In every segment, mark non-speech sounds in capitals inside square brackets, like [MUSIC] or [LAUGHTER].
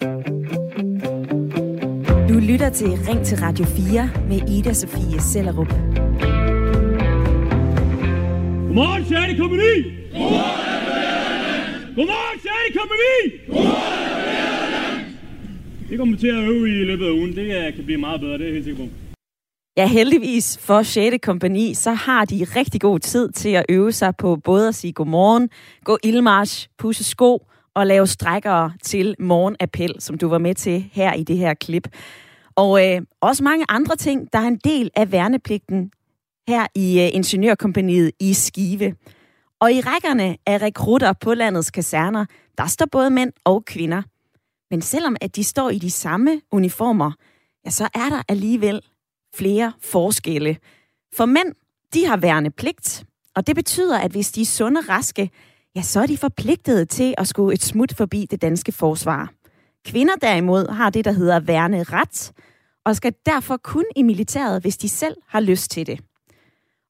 Du lytter til Ring til Radio 4 med Ida Sofie Sellerup. Godmorgen, Sjætte Kompani! Godmorgen, Sjætte Kompani! Det kommer til at øve i løbet af ugen. Det øh, kan blive meget bedre, det er jeg helt sikker på. Ja, heldigvis for 6. kompani, så har de rigtig god tid til at øve sig på både at sige godmorgen, gå ildmarsch, pusse sko og lave strækkere til morgenappel, som du var med til her i det her klip. Og øh, også mange andre ting, der er en del af værnepligten her i øh, Ingeniørkompaniet i Skive. Og i rækkerne af rekrutter på landets kaserner, der står både mænd og kvinder. Men selvom at de står i de samme uniformer, ja, så er der alligevel flere forskelle. For mænd, de har værnepligt, og det betyder, at hvis de er sunde og raske, ja, så er de forpligtet til at skulle et smut forbi det danske forsvar. Kvinder derimod har det, der hedder værende ret, og skal derfor kun i militæret, hvis de selv har lyst til det.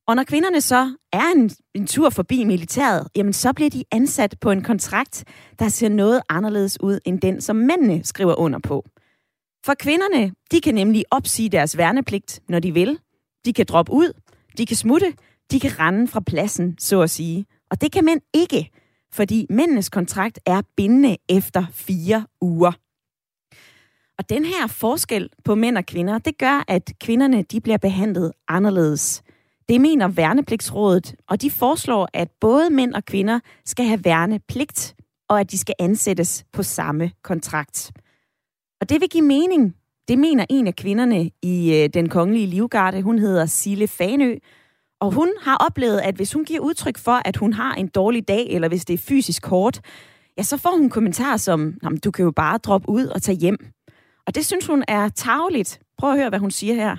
Og når kvinderne så er en, en tur forbi militæret, jamen så bliver de ansat på en kontrakt, der ser noget anderledes ud end den, som mændene skriver under på. For kvinderne, de kan nemlig opsige deres værnepligt, når de vil. De kan droppe ud, de kan smutte, de kan rende fra pladsen, så at sige. Og det kan mænd ikke, fordi mændenes kontrakt er bindende efter fire uger. Og den her forskel på mænd og kvinder, det gør, at kvinderne de bliver behandlet anderledes. Det mener Værnepligtsrådet, og de foreslår, at både mænd og kvinder skal have værnepligt, og at de skal ansættes på samme kontrakt. Og det vil give mening. Det mener en af kvinderne i øh, den kongelige livgarde. Hun hedder Sille Fanø. Og hun har oplevet, at hvis hun giver udtryk for, at hun har en dårlig dag, eller hvis det er fysisk hårdt, ja, så får hun kommentarer som, du kan jo bare droppe ud og tage hjem. Og det synes hun er tageligt. Prøv at høre, hvad hun siger her.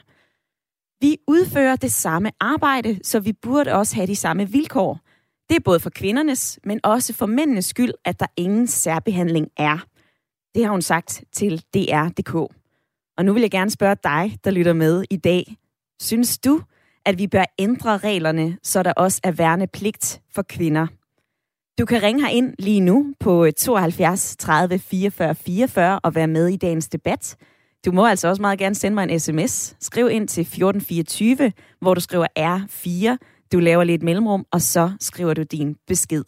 Vi udfører det samme arbejde, så vi burde også have de samme vilkår. Det er både for kvindernes, men også for mændenes skyld, at der ingen særbehandling er. Det har hun sagt til DR.dk. Og nu vil jeg gerne spørge dig, der lytter med i dag. Synes du, at vi bør ændre reglerne, så der også er værnepligt for kvinder? Du kan ringe her ind lige nu på 72 30 44 44 og være med i dagens debat. Du må altså også meget gerne sende mig en sms. Skriv ind til 1424, hvor du skriver R4. Du laver lidt mellemrum, og så skriver du din besked.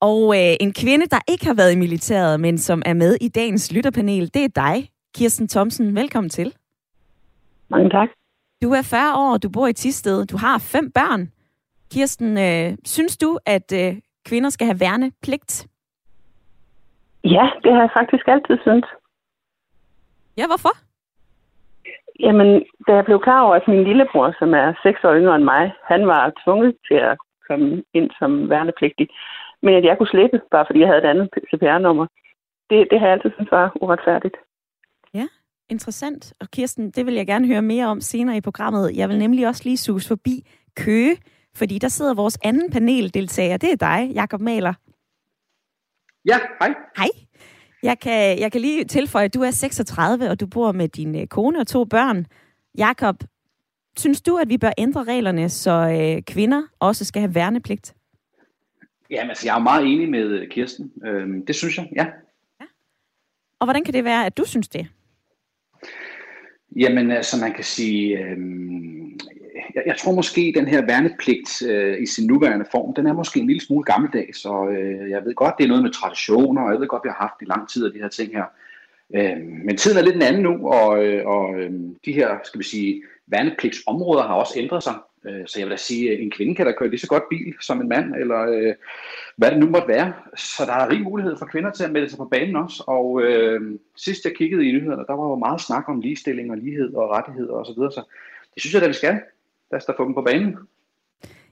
Og øh, en kvinde, der ikke har været i militæret, men som er med i dagens lytterpanel, det er dig, Kirsten Thomsen. Velkommen til. Mange tak. Du er 40 år, du bor i Tisted, du har fem børn. Kirsten, øh, synes du, at øh, kvinder skal have værne pligt? Ja, det har jeg faktisk altid syntes. Ja, hvorfor? Jamen, da jeg blev klar over, at min lillebror, som er seks år yngre end mig, han var tvunget til at komme ind som værnepligtig, men at jeg kunne slippe, bare fordi jeg havde et andet CPR-nummer, det, det har jeg altid syntes var uretfærdigt. Interessant. Og Kirsten, det vil jeg gerne høre mere om senere i programmet. Jeg vil nemlig også lige sus forbi Køge, fordi der sidder vores anden paneldeltager. Det er dig, Jakob Maler. Ja, hej. Hej. Jeg kan, jeg kan lige tilføje, at du er 36, og du bor med din øh, kone og to børn. Jakob, synes du, at vi bør ændre reglerne, så øh, kvinder også skal have værnepligt? Jamen, altså, jeg er meget enig med Kirsten. Øhm, det synes jeg, ja. ja. Og hvordan kan det være, at du synes det? Jamen, altså, man kan sige, øh, jeg, jeg tror måske, den her værnepligt øh, i sin nuværende form, den er måske en lille smule gammeldags, og øh, jeg ved godt, det er noget med traditioner, og jeg ved godt, vi har haft i lang tid af de her ting her. Øh, men tiden er lidt en anden nu, og, øh, og øh, de her, skal vi sige, værnepligtsområder har også ændret sig. Øh, så jeg vil da sige, at en kvinde kan da køre lige så godt bil som en mand, eller øh, hvad det nu måtte være. Så der er rig mulighed for kvinder til at melde sig på banen også. Og øh, sidst jeg kiggede i nyhederne, der var jo meget snak om ligestilling og lighed og rettigheder osv. Så, videre. så det synes jeg da, vi skal. Lad os da få dem på banen.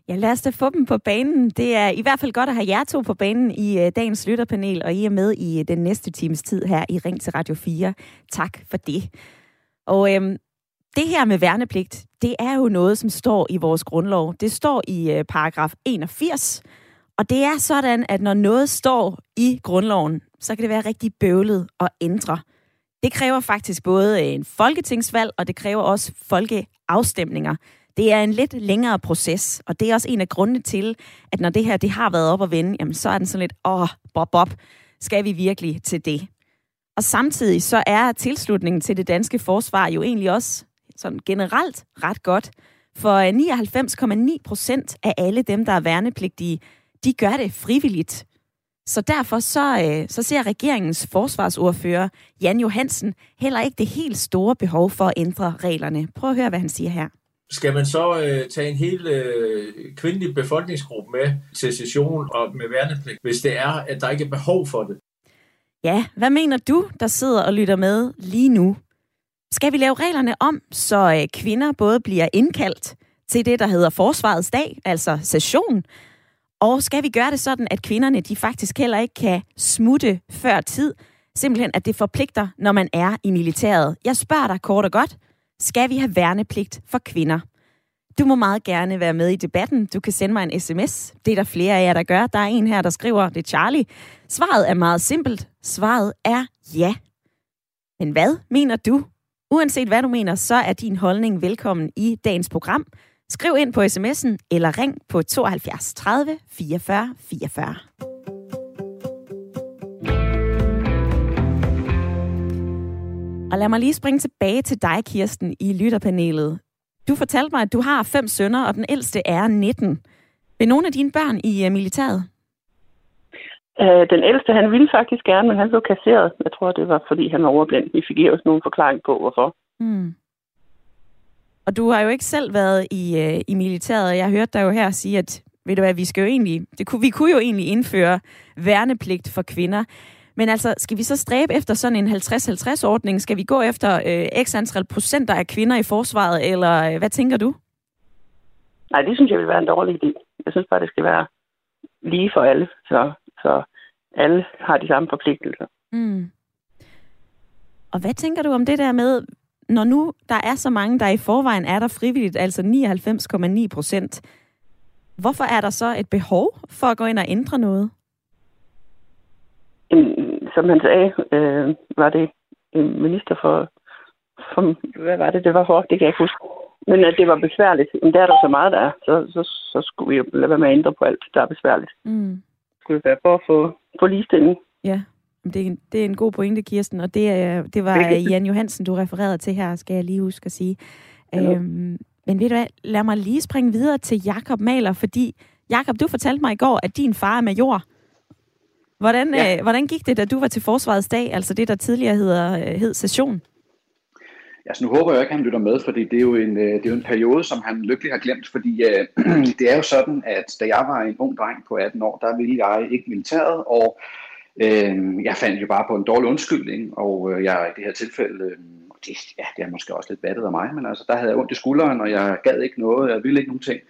Ja, lad os da få dem på banen. Det er i hvert fald godt at have jer to på banen i øh, dagens lytterpanel, og I er med i øh, den næste times tid her i Ring til Radio 4. Tak for det. Og øhm, det her med værnepligt, det er jo noget, som står i vores grundlov. Det står i øh, paragraf 81, og det er sådan, at når noget står i grundloven, så kan det være rigtig bøvlet at ændre. Det kræver faktisk både en folketingsvalg, og det kræver også folkeafstemninger. Det er en lidt længere proces, og det er også en af grundene til, at når det her det har været op at vende, jamen, så er den sådan lidt, åh, bob, bob, skal vi virkelig til det? Og samtidig så er tilslutningen til det danske forsvar jo egentlig også sådan generelt ret godt. For 99,9 procent af alle dem, der er værnepligtige, de gør det frivilligt. Så derfor så, øh, så ser regeringens forsvarsordfører Jan Johansen heller ikke det helt store behov for at ændre reglerne. Prøv at høre, hvad han siger her. Skal man så øh, tage en hel øh, kvindelig befolkningsgruppe med til session og med værnepligt, hvis det er, at der ikke er behov for det? Ja, hvad mener du, der sidder og lytter med lige nu? Skal vi lave reglerne om, så øh, kvinder både bliver indkaldt til det, der hedder Forsvarets dag, altså session, og skal vi gøre det sådan, at kvinderne de faktisk heller ikke kan smutte før tid, simpelthen at det forpligter, når man er i militæret? Jeg spørger dig kort og godt, skal vi have værnepligt for kvinder? Du må meget gerne være med i debatten. Du kan sende mig en sms. Det er der flere af jer, der gør. Der er en her, der skriver, det er Charlie. Svaret er meget simpelt. Svaret er ja. Men hvad mener du? Uanset hvad du mener, så er din holdning velkommen i dagens program. Skriv ind på sms'en eller ring på 72 30 44 44. Og lad mig lige springe tilbage til dig, Kirsten, i lytterpanelet. Du fortalte mig, at du har fem sønner, og den ældste er 19. Vil nogle af dine børn i øh, militæret? Uh, den ældste, han ville faktisk gerne, men han blev kasseret. Jeg tror, det var, fordi han var overblind. Vi fik også nogen forklaring på, hvorfor. Hmm. Og du har jo ikke selv været i, uh, i militæret. Jeg hørte dig jo her sige, at ved du hvad, vi, skal jo egentlig, det kunne, vi kunne jo egentlig indføre værnepligt for kvinder. Men altså, skal vi så stræbe efter sådan en 50-50-ordning? Skal vi gå efter øh, x antal procenter af kvinder i forsvaret, eller øh, hvad tænker du? Nej, det synes jeg vil være en dårlig idé. Jeg synes bare, det skal være lige for alle, så, så alle har de samme forpligtelser. Mm. Og hvad tænker du om det der med, når nu der er så mange, der i forvejen er der frivilligt, altså 99,9 procent, hvorfor er der så et behov for at gå ind og ændre noget? som han sagde, øh, var det en minister for, for, hvad var det, det var for, det kan jeg ikke huske. Men at det var besværligt. Men der er der så meget, der er. Så, så, så skulle vi jo lade være med at ændre på alt, der er besværligt. Mm. Skulle være for at få, få ligestilling. Ja, det er, en, det er en god pointe, Kirsten. Og det, er, det var Jan Johansen, du refererede til her, skal jeg lige huske at sige. Ja. Øhm, men ved du hvad, lad mig lige springe videre til Jakob Maler, fordi Jakob, du fortalte mig i går, at din far er major. Hvordan, ja. øh, hvordan gik det, da du var til Forsvarets dag, altså det, der tidligere hedder, øh, hed session? Altså nu håber jeg ikke, at han lytter med, fordi det er jo en, øh, det er jo en periode, som han lykkelig har glemt, fordi øh, [CLEARS THROAT] det er jo sådan, at da jeg var en ung dreng på 18 år, der ville jeg ikke militæret, og øh, jeg fandt jo bare på en dårlig undskyldning, og øh, jeg i det her tilfælde, øh, det, ja, det er måske også lidt battet af mig, men altså der havde jeg ondt i skulderen, og jeg gad ikke noget, jeg ville ikke nogen ting.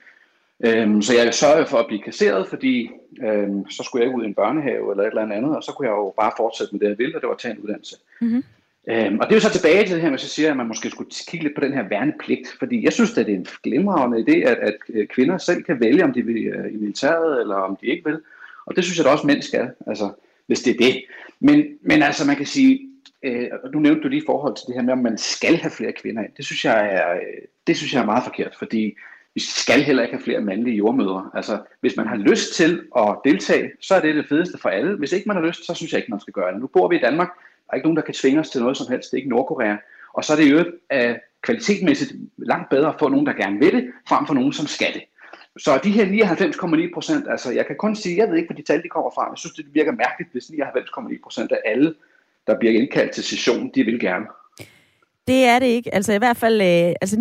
Øhm, så jeg sørgede for at blive kasseret, fordi øhm, så skulle jeg ikke ud i en børnehave eller et eller andet, og så kunne jeg jo bare fortsætte med det, jeg ville, og det var at tage en uddannelse. Mm-hmm. Øhm, og det er jo så tilbage til det her, man så siger, at man måske skulle kigge lidt på den her værnepligt, fordi jeg synes, at det er en glimrende idé, at, at øh, kvinder selv kan vælge, om de vil øh, i militæret, eller om de ikke vil. Og det synes jeg da også, mænd skal, altså, hvis det er det. Men, men altså, man kan sige, øh, nu nævnte du lige i forhold til det her med, om man skal have flere kvinder ind. Det synes jeg er, øh, det synes jeg er meget forkert, fordi vi skal heller ikke have flere mandlige jordmøder. Altså, hvis man har lyst til at deltage, så er det det fedeste for alle. Hvis ikke man har lyst, så synes jeg ikke, man skal gøre det. Nu bor vi i Danmark. Der er ikke nogen, der kan tvinge os til noget som helst. Det er ikke Nordkorea. Og så er det jo uh, kvalitetmæssigt langt bedre at få nogen, der gerne vil det, frem for nogen, som skal det. Så de her 99,9 procent, altså jeg kan kun sige, jeg ved ikke, hvor de tal de kommer fra. Jeg synes, det virker mærkeligt, hvis 99,9 procent af alle, der bliver indkaldt til session, de vil gerne. Det er det ikke. Altså i hvert fald øh, altså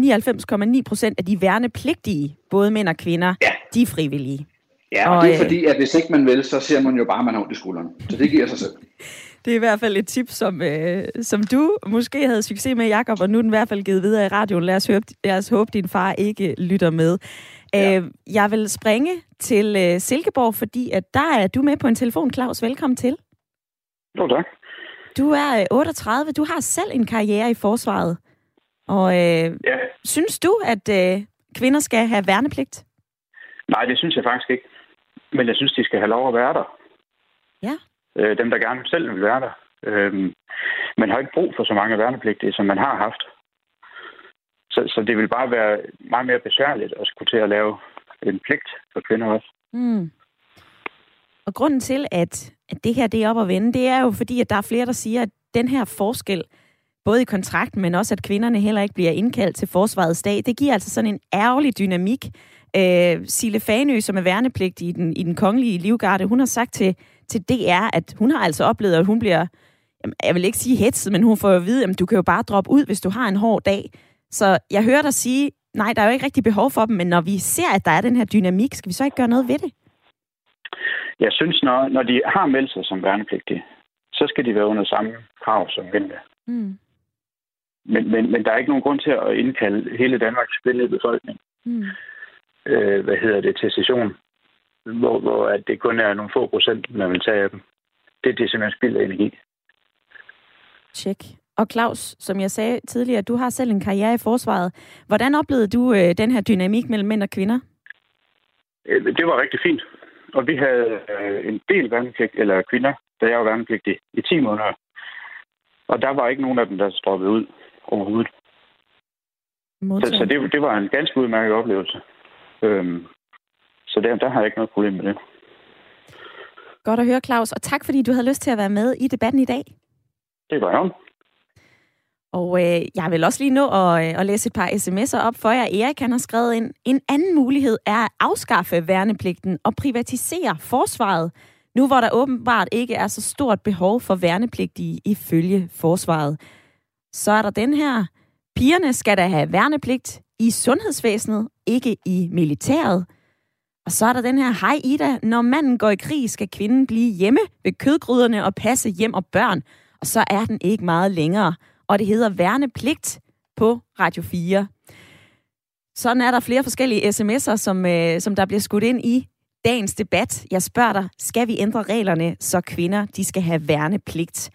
99,9 procent af de værnepligtige, både mænd og kvinder, ja. de er frivillige. Ja, og, og det er øh, fordi, at hvis ikke man vil, så ser man jo bare, at man har ondt i skulderen. Så det giver sig selv. [LAUGHS] det er i hvert fald et tip, som, øh, som du måske havde succes med, Jakob, og nu er den i hvert fald givet videre i radioen. Lad os, høre, lad os håbe, din far ikke lytter med. Ja. Øh, jeg vil springe til øh, Silkeborg, fordi at der er du med på en telefon. Claus, velkommen til. Jo, tak. Du er 38. Øh, du har selv en karriere i forsvaret. Og øh, ja. synes du, at øh, kvinder skal have værnepligt? Nej, det synes jeg faktisk ikke. Men jeg synes, de skal have lov at være der. Ja. Øh, dem, der gerne selv vil være der. Øh, man har ikke brug for så mange værnepligtige, som man har haft. Så, så det vil bare være meget mere besværligt at skulle til at lave en pligt for kvinder også. Mm. Og grunden til, at at det her det er op at vende, det er jo fordi, at der er flere, der siger, at den her forskel, både i kontrakten, men også at kvinderne heller ikke bliver indkaldt til forsvarets dag, det giver altså sådan en ærgerlig dynamik. Øh, Sille Fanø, som er værnepligtig i den, i den kongelige livgarde, hun har sagt til, til DR, at hun har altså oplevet, at hun bliver, jeg vil ikke sige hetset, men hun får at vide, at du kan jo bare droppe ud, hvis du har en hård dag. Så jeg hører dig sige, nej, der er jo ikke rigtig behov for dem, men når vi ser, at der er den her dynamik, skal vi så ikke gøre noget ved det? Jeg synes, når, når de har meldt sig som værnepligtige, så skal de være under samme krav som mændene. Mm. Men, men, men der er ikke nogen grund til at indkalde hele Danmarks kvindelige befolkning mm. øh, hvad hedder det, til session, hvor, hvor at det kun er nogle få procent, man vil tage af dem. Det, det er simpelthen spild af energi. Tjek. Og Claus, som jeg sagde tidligere, du har selv en karriere i forsvaret. Hvordan oplevede du øh, den her dynamik mellem mænd og kvinder? Øh, det var rigtig fint. Og vi havde øh, en del værnepligt, eller kvinder, da jeg var værnepligtig i 10 måneder. Og der var ikke nogen af dem, der stroppede ud overhovedet. Så, så det, det var en ganske udmærket oplevelse. Øhm, så der, der har jeg ikke noget problem med det. Godt at høre, Claus, og tak fordi du havde lyst til at være med i debatten i dag. Det var jeg. Og øh, jeg vil også lige nå at, øh, at læse et par sms'er op for jer. Erik han har skrevet ind, en anden mulighed er at afskaffe værnepligten og privatisere forsvaret, nu hvor der åbenbart ikke er så stort behov for værnepligtige ifølge forsvaret. Så er der den her. Pigerne skal da have værnepligt i sundhedsvæsenet, ikke i militæret. Og så er der den her, hej Ida, når manden går i krig, skal kvinden blive hjemme ved kødgryderne og passe hjem og børn. Og så er den ikke meget længere og det hedder Værnepligt på Radio 4. Sådan er der flere forskellige sms'er, som, øh, som der bliver skudt ind i dagens debat. Jeg spørger dig, skal vi ændre reglerne, så kvinder de skal have værnepligt?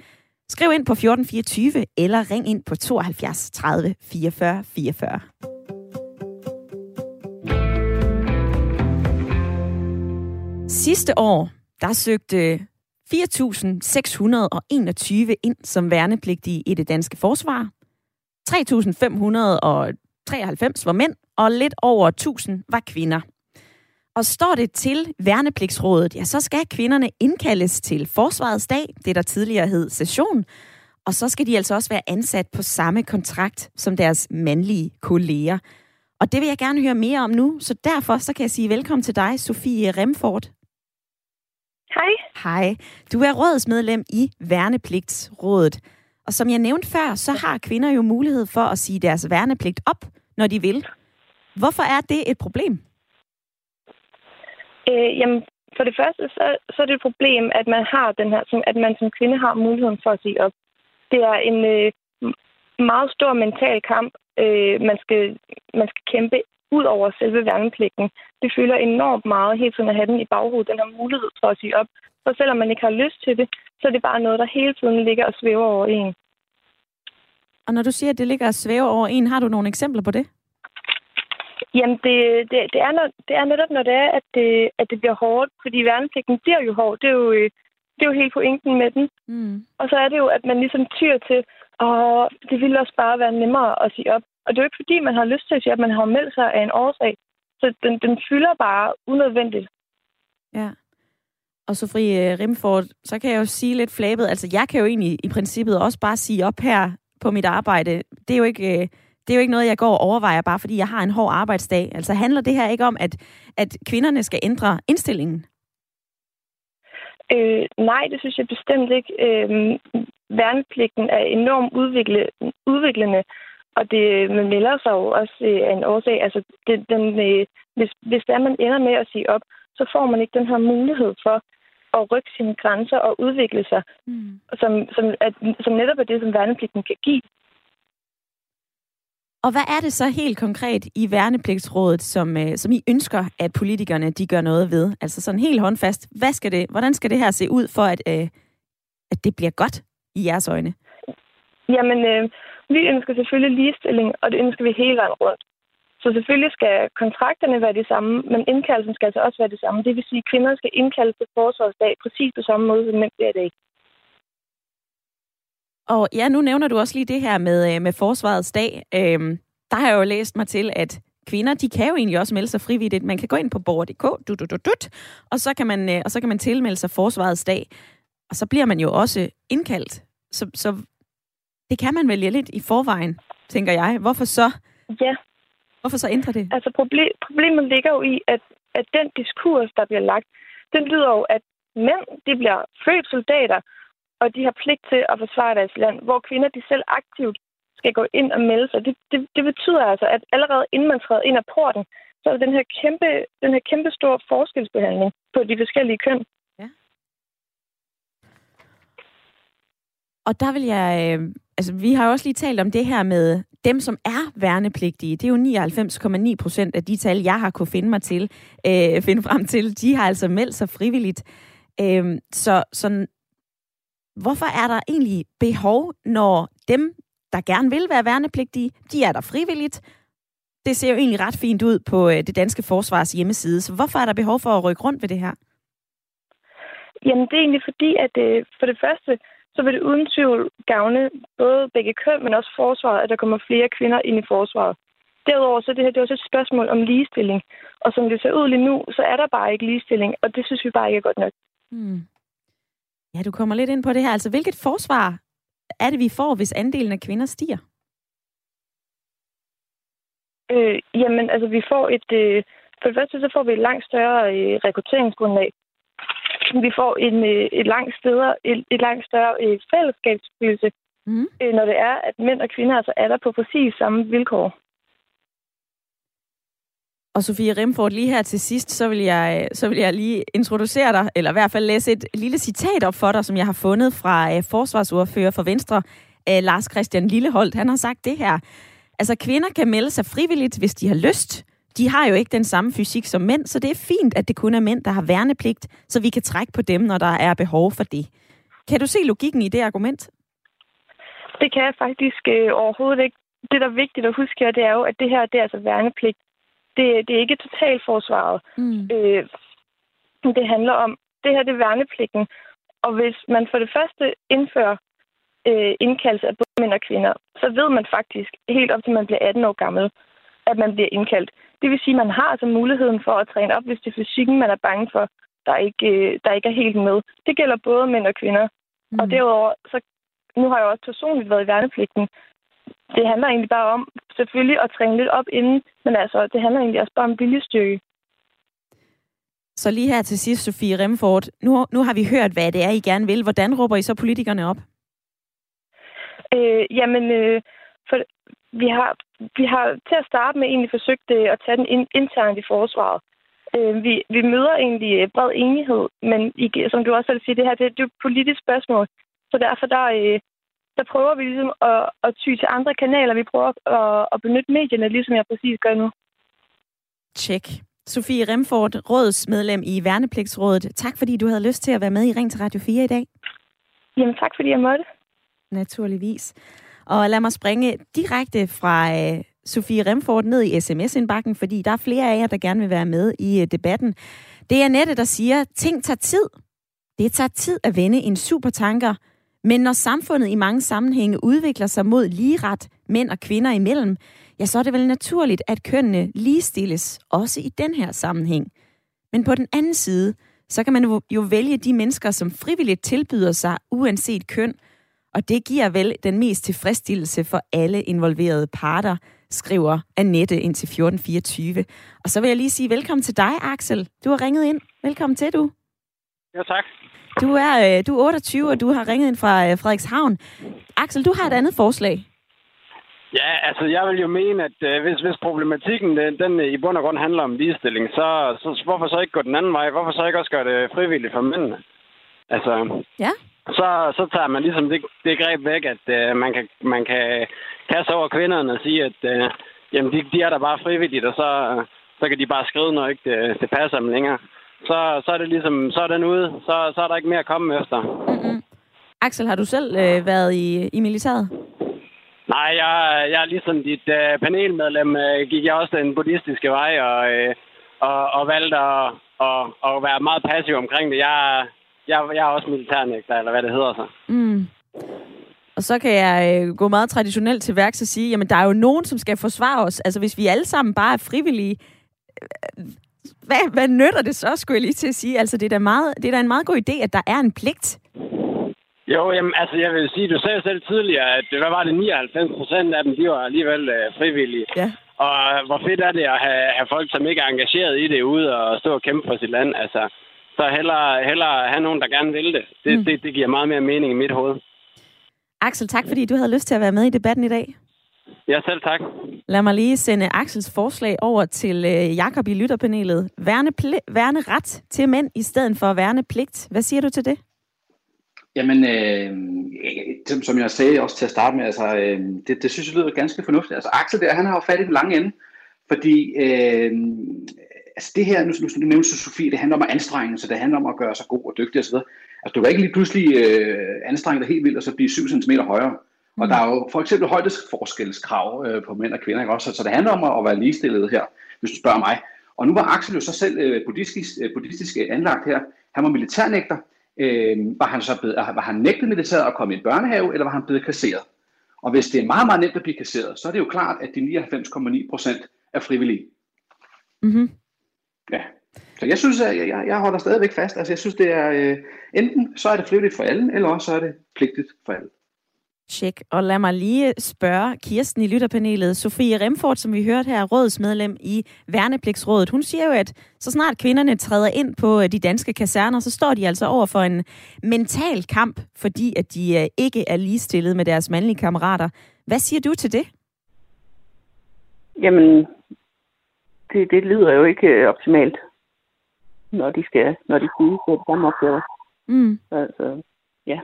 Skriv ind på 1424 eller ring ind på 72 30 44 44. Sidste år, der søgte 4.621 ind som værnepligtige i det danske forsvar. 3.593 var mænd, og lidt over 1.000 var kvinder. Og står det til værnepligtsrådet, ja, så skal kvinderne indkaldes til forsvarets dag, det der tidligere hed session, og så skal de altså også være ansat på samme kontrakt som deres mandlige kolleger. Og det vil jeg gerne høre mere om nu, så derfor så kan jeg sige velkommen til dig, Sofie Remford. Hej. Hej. Du er rådsmedlem i Værnepligtsrådet. Og som jeg nævnte før, så har kvinder jo mulighed for at sige deres værnepligt op, når de vil. Hvorfor er det et problem? Øh, jamen, for det første, så, så er det et problem, at man har den her, at man som kvinde har muligheden for at sige op. Det er en øh, meget stor mental kamp, øh, man, skal, man skal kæmpe ud over selve værnepligten. Det fylder enormt meget helt tiden at have den i baghovedet, den her mulighed for at sige op. For selvom man ikke har lyst til det, så er det bare noget, der hele tiden ligger og svæver over en. Og når du siger, at det ligger og svæver over en, har du nogle eksempler på det? Jamen, det, det, det, er, når, det er netop, når det er, at det, at det bliver hårdt. Fordi værnepligten bliver jo hård. Det er jo, det er jo helt pointen med den. Mm. Og så er det jo, at man ligesom tyr til, og det ville også bare være nemmere at sige op. Og det er jo ikke fordi, man har lyst til at sige, at man har meldt sig af en årsag. Så den, den fylder bare unødvendigt. Ja. Og så fri uh, Rimford, så kan jeg jo sige lidt flabet. Altså, jeg kan jo egentlig i princippet også bare sige op her på mit arbejde. Det er jo ikke... Uh, det er jo ikke noget, jeg går og overvejer, bare fordi jeg har en hård arbejdsdag. Altså handler det her ikke om, at, at kvinderne skal ændre indstillingen? Øh, nej, det synes jeg bestemt ikke. Øh, værnepligten er enormt udvikle, udviklende, og det man melder sig jo også øh, af en årsag. Altså, det, den, øh, hvis, hvis der man ender med at sige op, så får man ikke den her mulighed for at rykke sine grænser og udvikle sig, mm. som, som, at, som netop er det, som værnepligten kan give. Og hvad er det så helt konkret i værnepligtsrådet, som, øh, som I ønsker, at politikerne de gør noget ved? Altså sådan helt håndfast. Hvad skal det, hvordan skal det her se ud for, at, øh, at det bliver godt i jeres øjne? Jamen, øh, vi ønsker selvfølgelig ligestilling, og det ønsker vi hele vejen rundt. Så selvfølgelig skal kontrakterne være de samme, men indkaldelsen skal altså også være det samme. Det vil sige, at kvinder skal indkaldes til forsvarsdag præcis på samme måde, som mænd bliver i dag. Og ja, nu nævner du også lige det her med, øh, med forsvarets dag. Øhm, der har jeg jo læst mig til, at kvinder, de kan jo egentlig også melde sig frivilligt. Man kan gå ind på borger.dk, du, du, du, du, og, så kan man, øh, og så kan man tilmelde sig forsvarets dag. Og så bliver man jo også indkaldt. Så, så det kan man vælge lidt i forvejen, tænker jeg. Hvorfor så? Ja. Hvorfor så ændre det? Altså problem, problemet ligger jo i, at, at den diskurs, der bliver lagt, den lyder jo, at mænd de bliver født soldater, og de har pligt til at forsvare deres land, hvor kvinder de selv aktivt skal gå ind og melde sig. Det, det, det betyder altså, at allerede inden man træder ind ad porten, så er den her kæmpe, den her kæmpe store forskelsbehandling på de forskellige køn. Ja. Og der vil jeg... Øh, altså, vi har jo også lige talt om det her med dem, som er værnepligtige. Det er jo 99,9 procent af de tal, jeg har kunne finde mig til, øh, finde frem til. De har altså meldt sig frivilligt. Øh, så, så hvorfor er der egentlig behov, når dem, der gerne vil være værnepligtige, de er der frivilligt. Det ser jo egentlig ret fint ud på øh, det danske forsvars hjemmeside. Så hvorfor er der behov for at rykke rundt ved det her? Jamen, det er egentlig fordi, at øh, for det første, så vil det uden tvivl gavne både begge køn, men også forsvaret, at der kommer flere kvinder ind i forsvaret. Derudover så er det her det er også et spørgsmål om ligestilling. Og som det ser ud lige nu, så er der bare ikke ligestilling, og det synes vi bare ikke er godt nok. Hmm. Ja, du kommer lidt ind på det her. Altså, hvilket forsvar er det, vi får, hvis andelen af kvinder stiger? Øh, jamen, altså, vi får et... Øh, for det første, så får vi et langt større øh, rekrutteringsgrundlag. Vi får en, øh, et, langt steder, et, et langt større øh, fællesskabsfølelse, mm. øh, når det er, at mænd og kvinder altså er der på præcis samme vilkår. Og Sofie Remford, lige her til sidst, så vil, jeg, så vil jeg lige introducere dig, eller i hvert fald læse et lille citat op for dig, som jeg har fundet fra uh, forsvarsordfører for Venstre, uh, Lars Christian Lilleholdt. Han har sagt det her. Altså, kvinder kan melde sig frivilligt, hvis de har lyst. De har jo ikke den samme fysik som mænd, så det er fint, at det kun er mænd, der har værnepligt, så vi kan trække på dem, når der er behov for det. Kan du se logikken i det argument? Det kan jeg faktisk øh, overhovedet ikke. Det, der er vigtigt at huske her, det er jo, at det her det er altså værnepligt det, det er ikke totalforsvaret. Mm. Øh, det handler om, det her det er værnepligten. Og hvis man for det første indfører øh, indkaldelse af både mænd og kvinder, så ved man faktisk helt op til man bliver 18 år gammel, at man bliver indkaldt. Det vil sige, at man har altså muligheden for at træne op, hvis det er fysikken, man er bange for, der ikke, øh, der ikke er helt med. Det gælder både mænd og kvinder. Mm. Og derudover, så nu har jeg også personligt været i værnepligten, det handler egentlig bare om selvfølgelig at træne lidt op inden, men altså, det handler egentlig også bare om viljestyrke. Så lige her til sidst, Sofie Remford, nu, nu har vi hørt, hvad det er, I gerne vil. Hvordan råber I så politikerne op? Øh, jamen, øh, for, vi, har, vi har til at starte med egentlig forsøgt øh, at tage den ind, internt i forsvaret. Øh, vi, vi møder egentlig øh, bred enighed, men I, som du også selv siger, det her det, det er et politisk spørgsmål. Så derfor der, øh, der prøver vi ligesom at, at ty til andre kanaler. Vi prøver at, at benytte medierne, ligesom jeg præcis gør nu. Tjek. Sofie Remford, rådsmedlem i Værnepligtsrådet. Tak fordi du havde lyst til at være med i Ring til Radio 4 i dag. Jamen tak fordi jeg måtte. Naturligvis. Og lad mig springe direkte fra øh, Sofie Remford ned i sms-indbakken, fordi der er flere af jer, der gerne vil være med i øh, debatten. Det er Nette, der siger, ting tager tid. Det tager tid at vende en supertanker men når samfundet i mange sammenhænge udvikler sig mod ligeret mænd og kvinder imellem, ja, så er det vel naturligt, at kønnene ligestilles, også i den her sammenhæng. Men på den anden side, så kan man jo vælge de mennesker, som frivilligt tilbyder sig, uanset køn, og det giver vel den mest tilfredsstillelse for alle involverede parter, skriver Annette ind til 1424. Og så vil jeg lige sige velkommen til dig, Axel. Du har ringet ind. Velkommen til, du. Ja, tak. Du er, øh, du er 28, og du har ringet ind fra øh, Frederikshavn. Axel, du har et andet forslag. Ja, altså jeg vil jo mene, at øh, hvis, hvis problematikken den, den i bund og grund handler om ligestilling, så, så hvorfor så ikke gå den anden vej? Hvorfor så ikke også gøre det frivilligt for mændene? Altså, ja. Så, så tager man ligesom det, det greb væk, at øh, man, kan, man kan kaste over kvinderne og sige, at øh, jamen, de, de er der bare frivilligt, og så, så kan de bare skrive, når ikke det, det passer dem længere så, så er det ligesom, så er den ude. Så, så er der ikke mere at komme efter. Mm-hmm. Axel, har du selv øh, været i, i militæret? Nej, jeg, jeg er ligesom dit øh, panelmedlem, øh, gik jeg også den buddhistiske vej og, øh, og, og valgte at, og, og være meget passiv omkring det. Jeg, jeg, jeg er også militærnægter, eller hvad det hedder så. Mm. Og så kan jeg øh, gå meget traditionelt til værks og sige, jamen der er jo nogen, som skal forsvare os. Altså hvis vi alle sammen bare er frivillige, hvad, hvad nytter det så, skulle jeg lige til at sige? Altså, det er, da meget, det er da en meget god idé, at der er en pligt. Jo, jamen, altså jeg vil sige, du sagde selv tidligere, at hvad var det, 99 procent af dem, de var alligevel uh, frivillige. Ja. Og hvor fedt er det at have, have folk, som ikke er engageret i det, ude og stå og kæmpe for sit land. Altså, så hellere, hellere have nogen, der gerne vil det. Det, mm. det. det giver meget mere mening i mit hoved. Axel, tak fordi du havde lyst til at være med i debatten i dag. Ja, selv tak. Lad mig lige sende Axels forslag over til øh, Jakob i lytterpanelet. Værne, værne ret til mænd i stedet for værne pligt. Hvad siger du til det? Jamen, øh, som jeg sagde også til at starte med, altså, øh, det, det synes jeg lyder ganske fornuftigt. Altså Axel der, han har jo fat i den lange ende, fordi øh, altså det her, nu, nu, nu nævnte Sofie, det handler om at anstrenge sig, det handler om at gøre sig god og dygtig osv. Altså du kan ikke lige pludselig øh, anstrenge dig helt vildt og så blive 7 cm højere. Og der er jo for eksempel højdesforskelskrav øh, på mænd og kvinder, ikke også? Så det handler om at, at være ligestillet her, hvis du spørger mig. Og nu var Axel jo så selv øh, buddhistisk, øh, buddhistisk anlagt her. Han var militærnægter, øh, var, han så blevet, var han nægtet militæret at komme i en børnehave, eller var han blevet kasseret? Og hvis det er meget, meget nemt at blive kasseret, så er det jo klart, at de 99,9 procent er frivillige. Mm-hmm. Ja. Så jeg synes, at jeg, jeg holder stadigvæk fast. Altså jeg synes, det er øh, enten så er det frivilligt for alle, eller også så er det pligtigt for alle. Tjek. Og lad mig lige spørge Kirsten i lytterpanelet. Sofie Remfort, som vi hørte her, rådsmedlem i Værnepligtsrådet, hun siger jo, at så snart kvinderne træder ind på øh, de danske kaserner, så står de altså over for en mental kamp, fordi at de øh, ikke er ligestillet med deres mandlige kammerater. Hvad siger du til det? Jamen, det, det lyder jo ikke øh, optimalt, når de skal, når de skal udføre samme opgaver. Mm. Altså, ja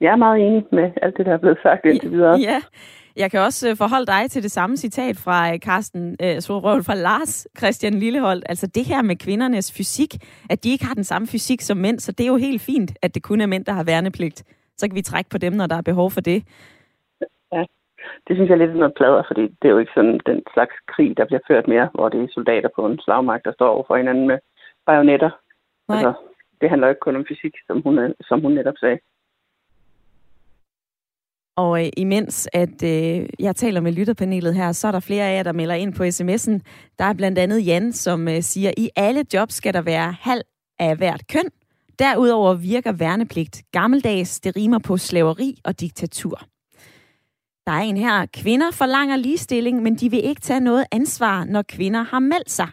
jeg er meget enig med alt det, der er blevet sagt indtil videre. Ja, jeg kan også øh, forholde dig til det samme citat fra øh, Carsten øh, fra Lars Christian Lilleholdt. Altså det her med kvindernes fysik, at de ikke har den samme fysik som mænd, så det er jo helt fint, at det kun er mænd, der har værnepligt. Så kan vi trække på dem, når der er behov for det. Det synes jeg er lidt noget plader, fordi det er jo ikke sådan den slags krig, der bliver ført mere, hvor det er soldater på en slagmark, der står over for hinanden med bajonetter. Nej. Altså, det handler ikke kun om fysik, som hun, som hun netop sagde. Og øh, imens at øh, jeg taler med lytterpanelet her, så er der flere af jer, der melder ind på sms'en. Der er blandt andet Jan, som øh, siger, i alle jobs skal der være halv af hvert køn. Derudover virker værnepligt gammeldags. Det rimer på slaveri og diktatur. Der er en her. Kvinder forlanger ligestilling, men de vil ikke tage noget ansvar, når kvinder har meldt sig.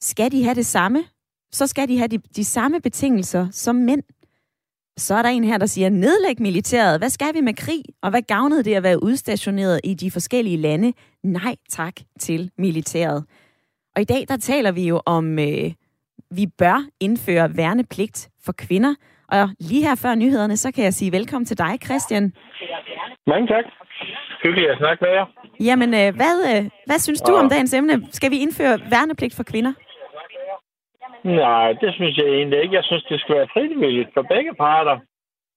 Skal de have det samme? Så skal de have de, de samme betingelser som mænd. Så er der en her, der siger, nedlæg militæret. Hvad skal vi med krig? Og hvad gavnede det at være udstationeret i de forskellige lande? Nej tak til militæret. Og i dag, der taler vi jo om, øh, vi bør indføre værnepligt for kvinder. Og lige her før nyhederne, så kan jeg sige velkommen til dig, Christian. Mange tak. Hyggeligt at snakke med jer. Jamen, øh, hvad, øh, hvad synes du om dagens emne? Skal vi indføre værnepligt for kvinder? Nej, det synes jeg egentlig ikke. Jeg synes, det skal være frivilligt for begge parter.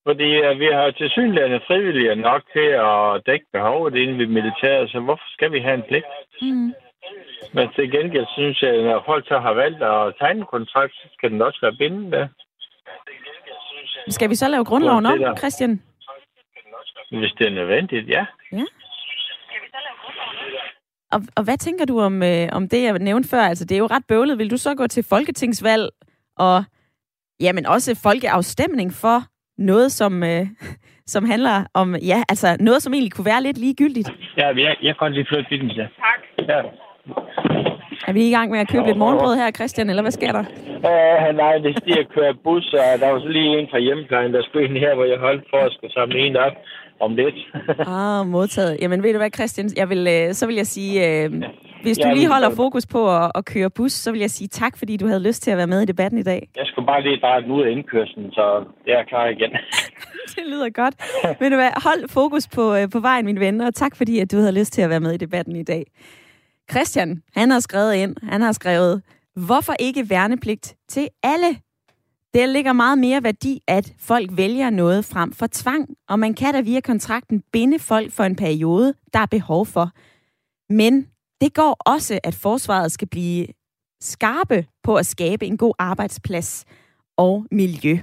Fordi vi har til synligheden frivillige nok til at dække behovet inden ved militæret, så hvorfor skal vi have en pligt? Mm. Men til gengæld synes jeg, at når folk så har valgt at tegne en kontrakt, så skal den også være bindende. Skal vi så lave grundloven om, Christian? Hvis det er nødvendigt, ja. Ja. Og, og hvad tænker du om, øh, om det, jeg nævnte før? Altså, det er jo ret bøvlet. Vil du så gå til folketingsvalg og jamen, også folkeafstemning for noget, som, øh, [LAUGHS] som handler om, ja, altså noget, som egentlig kunne være lidt ligegyldigt? Ja, jeg, jeg kan godt lige flytte bilen, ja. Tak. Ja. Er vi i gang med at købe lidt morgenbrød her, Christian, eller hvad sker der? Uh, nej, det er at køre bus, og der var så lige en fra hjemmeplejen, der skulle ind her, hvor jeg holdt for at skulle samle en op om lidt. [LAUGHS] ah, modtaget. Jamen ved du hvad, Christian? Jeg vil, øh, så vil jeg sige, øh, hvis du lige holder fokus på at, at køre bus, så vil jeg sige tak, fordi du havde lyst til at være med i debatten i dag. Jeg skulle bare lige bare ud af indkørslen, så jeg er klar igen. [LAUGHS] det lyder godt. Ved du hvad, hold fokus på, øh, på vejen, mine venner, og tak fordi, at du havde lyst til at være med i debatten i dag. Christian, han har skrevet ind, han har skrevet, hvorfor ikke værnepligt til alle der ligger meget mere værdi, at folk vælger noget frem for tvang, og man kan da via kontrakten binde folk for en periode, der er behov for. Men det går også, at forsvaret skal blive skarpe på at skabe en god arbejdsplads og miljø.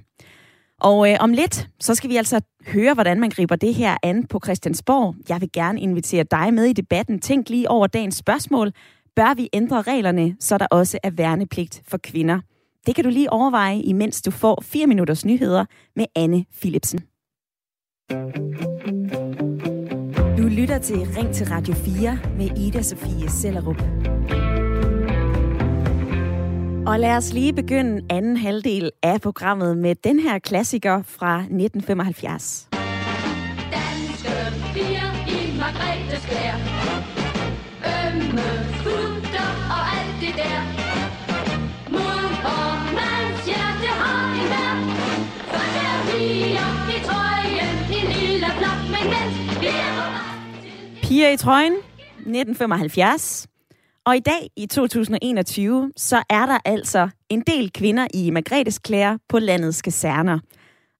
Og øh, om lidt, så skal vi altså høre, hvordan man griber det her an på Christiansborg. Jeg vil gerne invitere dig med i debatten. Tænk lige over dagens spørgsmål. Bør vi ændre reglerne, så der også er værnepligt for kvinder? Det kan du lige overveje, imens du får 4 minutters nyheder med Anne Philipsen. Du lytter til Ring til Radio 4 med Ida Sofie Sellerup. Og lad os lige begynde anden halvdel af programmet med den her klassiker fra 1975. Danske piger i Margrethe Skær. Ømme futter og alt det der. Mor og mands hjerte har en vær. For der piger i trøjen, en lille blok, men mens vi er Piger i trøjen, 1975. Og i dag, i 2021, så er der altså en del kvinder i Margrethes klæder på landets kaserner.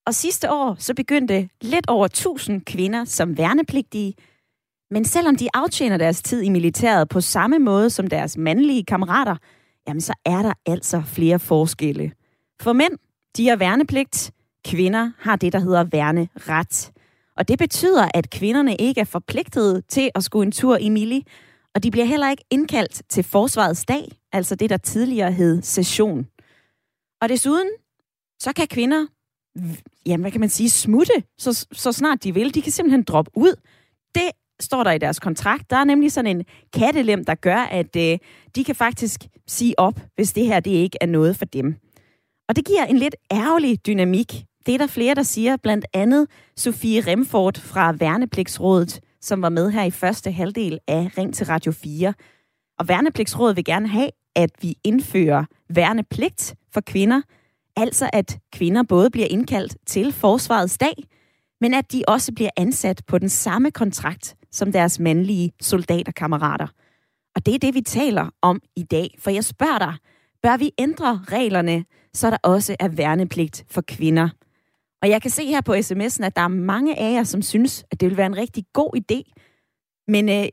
Og sidste år, så begyndte lidt over 1000 kvinder som værnepligtige. Men selvom de aftjener deres tid i militæret på samme måde som deres mandlige kammerater, jamen så er der altså flere forskelle. For mænd, de har værnepligt. Kvinder har det, der hedder værneret. Og det betyder, at kvinderne ikke er forpligtet til at skulle en tur i mili, og de bliver heller ikke indkaldt til forsvarets dag, altså det, der tidligere hed session. Og desuden, så kan kvinder, jamen hvad kan man sige, smutte, så, så snart de vil. De kan simpelthen droppe ud. Det står der i deres kontrakt. Der er nemlig sådan en kattelem, der gør, at øh, de kan faktisk sige op, hvis det her det ikke er noget for dem. Og det giver en lidt ærgerlig dynamik. Det er der flere, der siger, blandt andet Sofie Remford fra Værnepligtsrådet, som var med her i første halvdel af Ring til Radio 4. Og Værnepligtsrådet vil gerne have, at vi indfører værnepligt for kvinder, altså at kvinder både bliver indkaldt til forsvarets dag, men at de også bliver ansat på den samme kontrakt som deres mandlige soldaterkammerater. Og det er det, vi taler om i dag. For jeg spørger dig, bør vi ændre reglerne, så der også er værnepligt for kvinder? Og jeg kan se her på sms'en, at der er mange af jer, som synes, at det vil være en rigtig god idé. Men øh,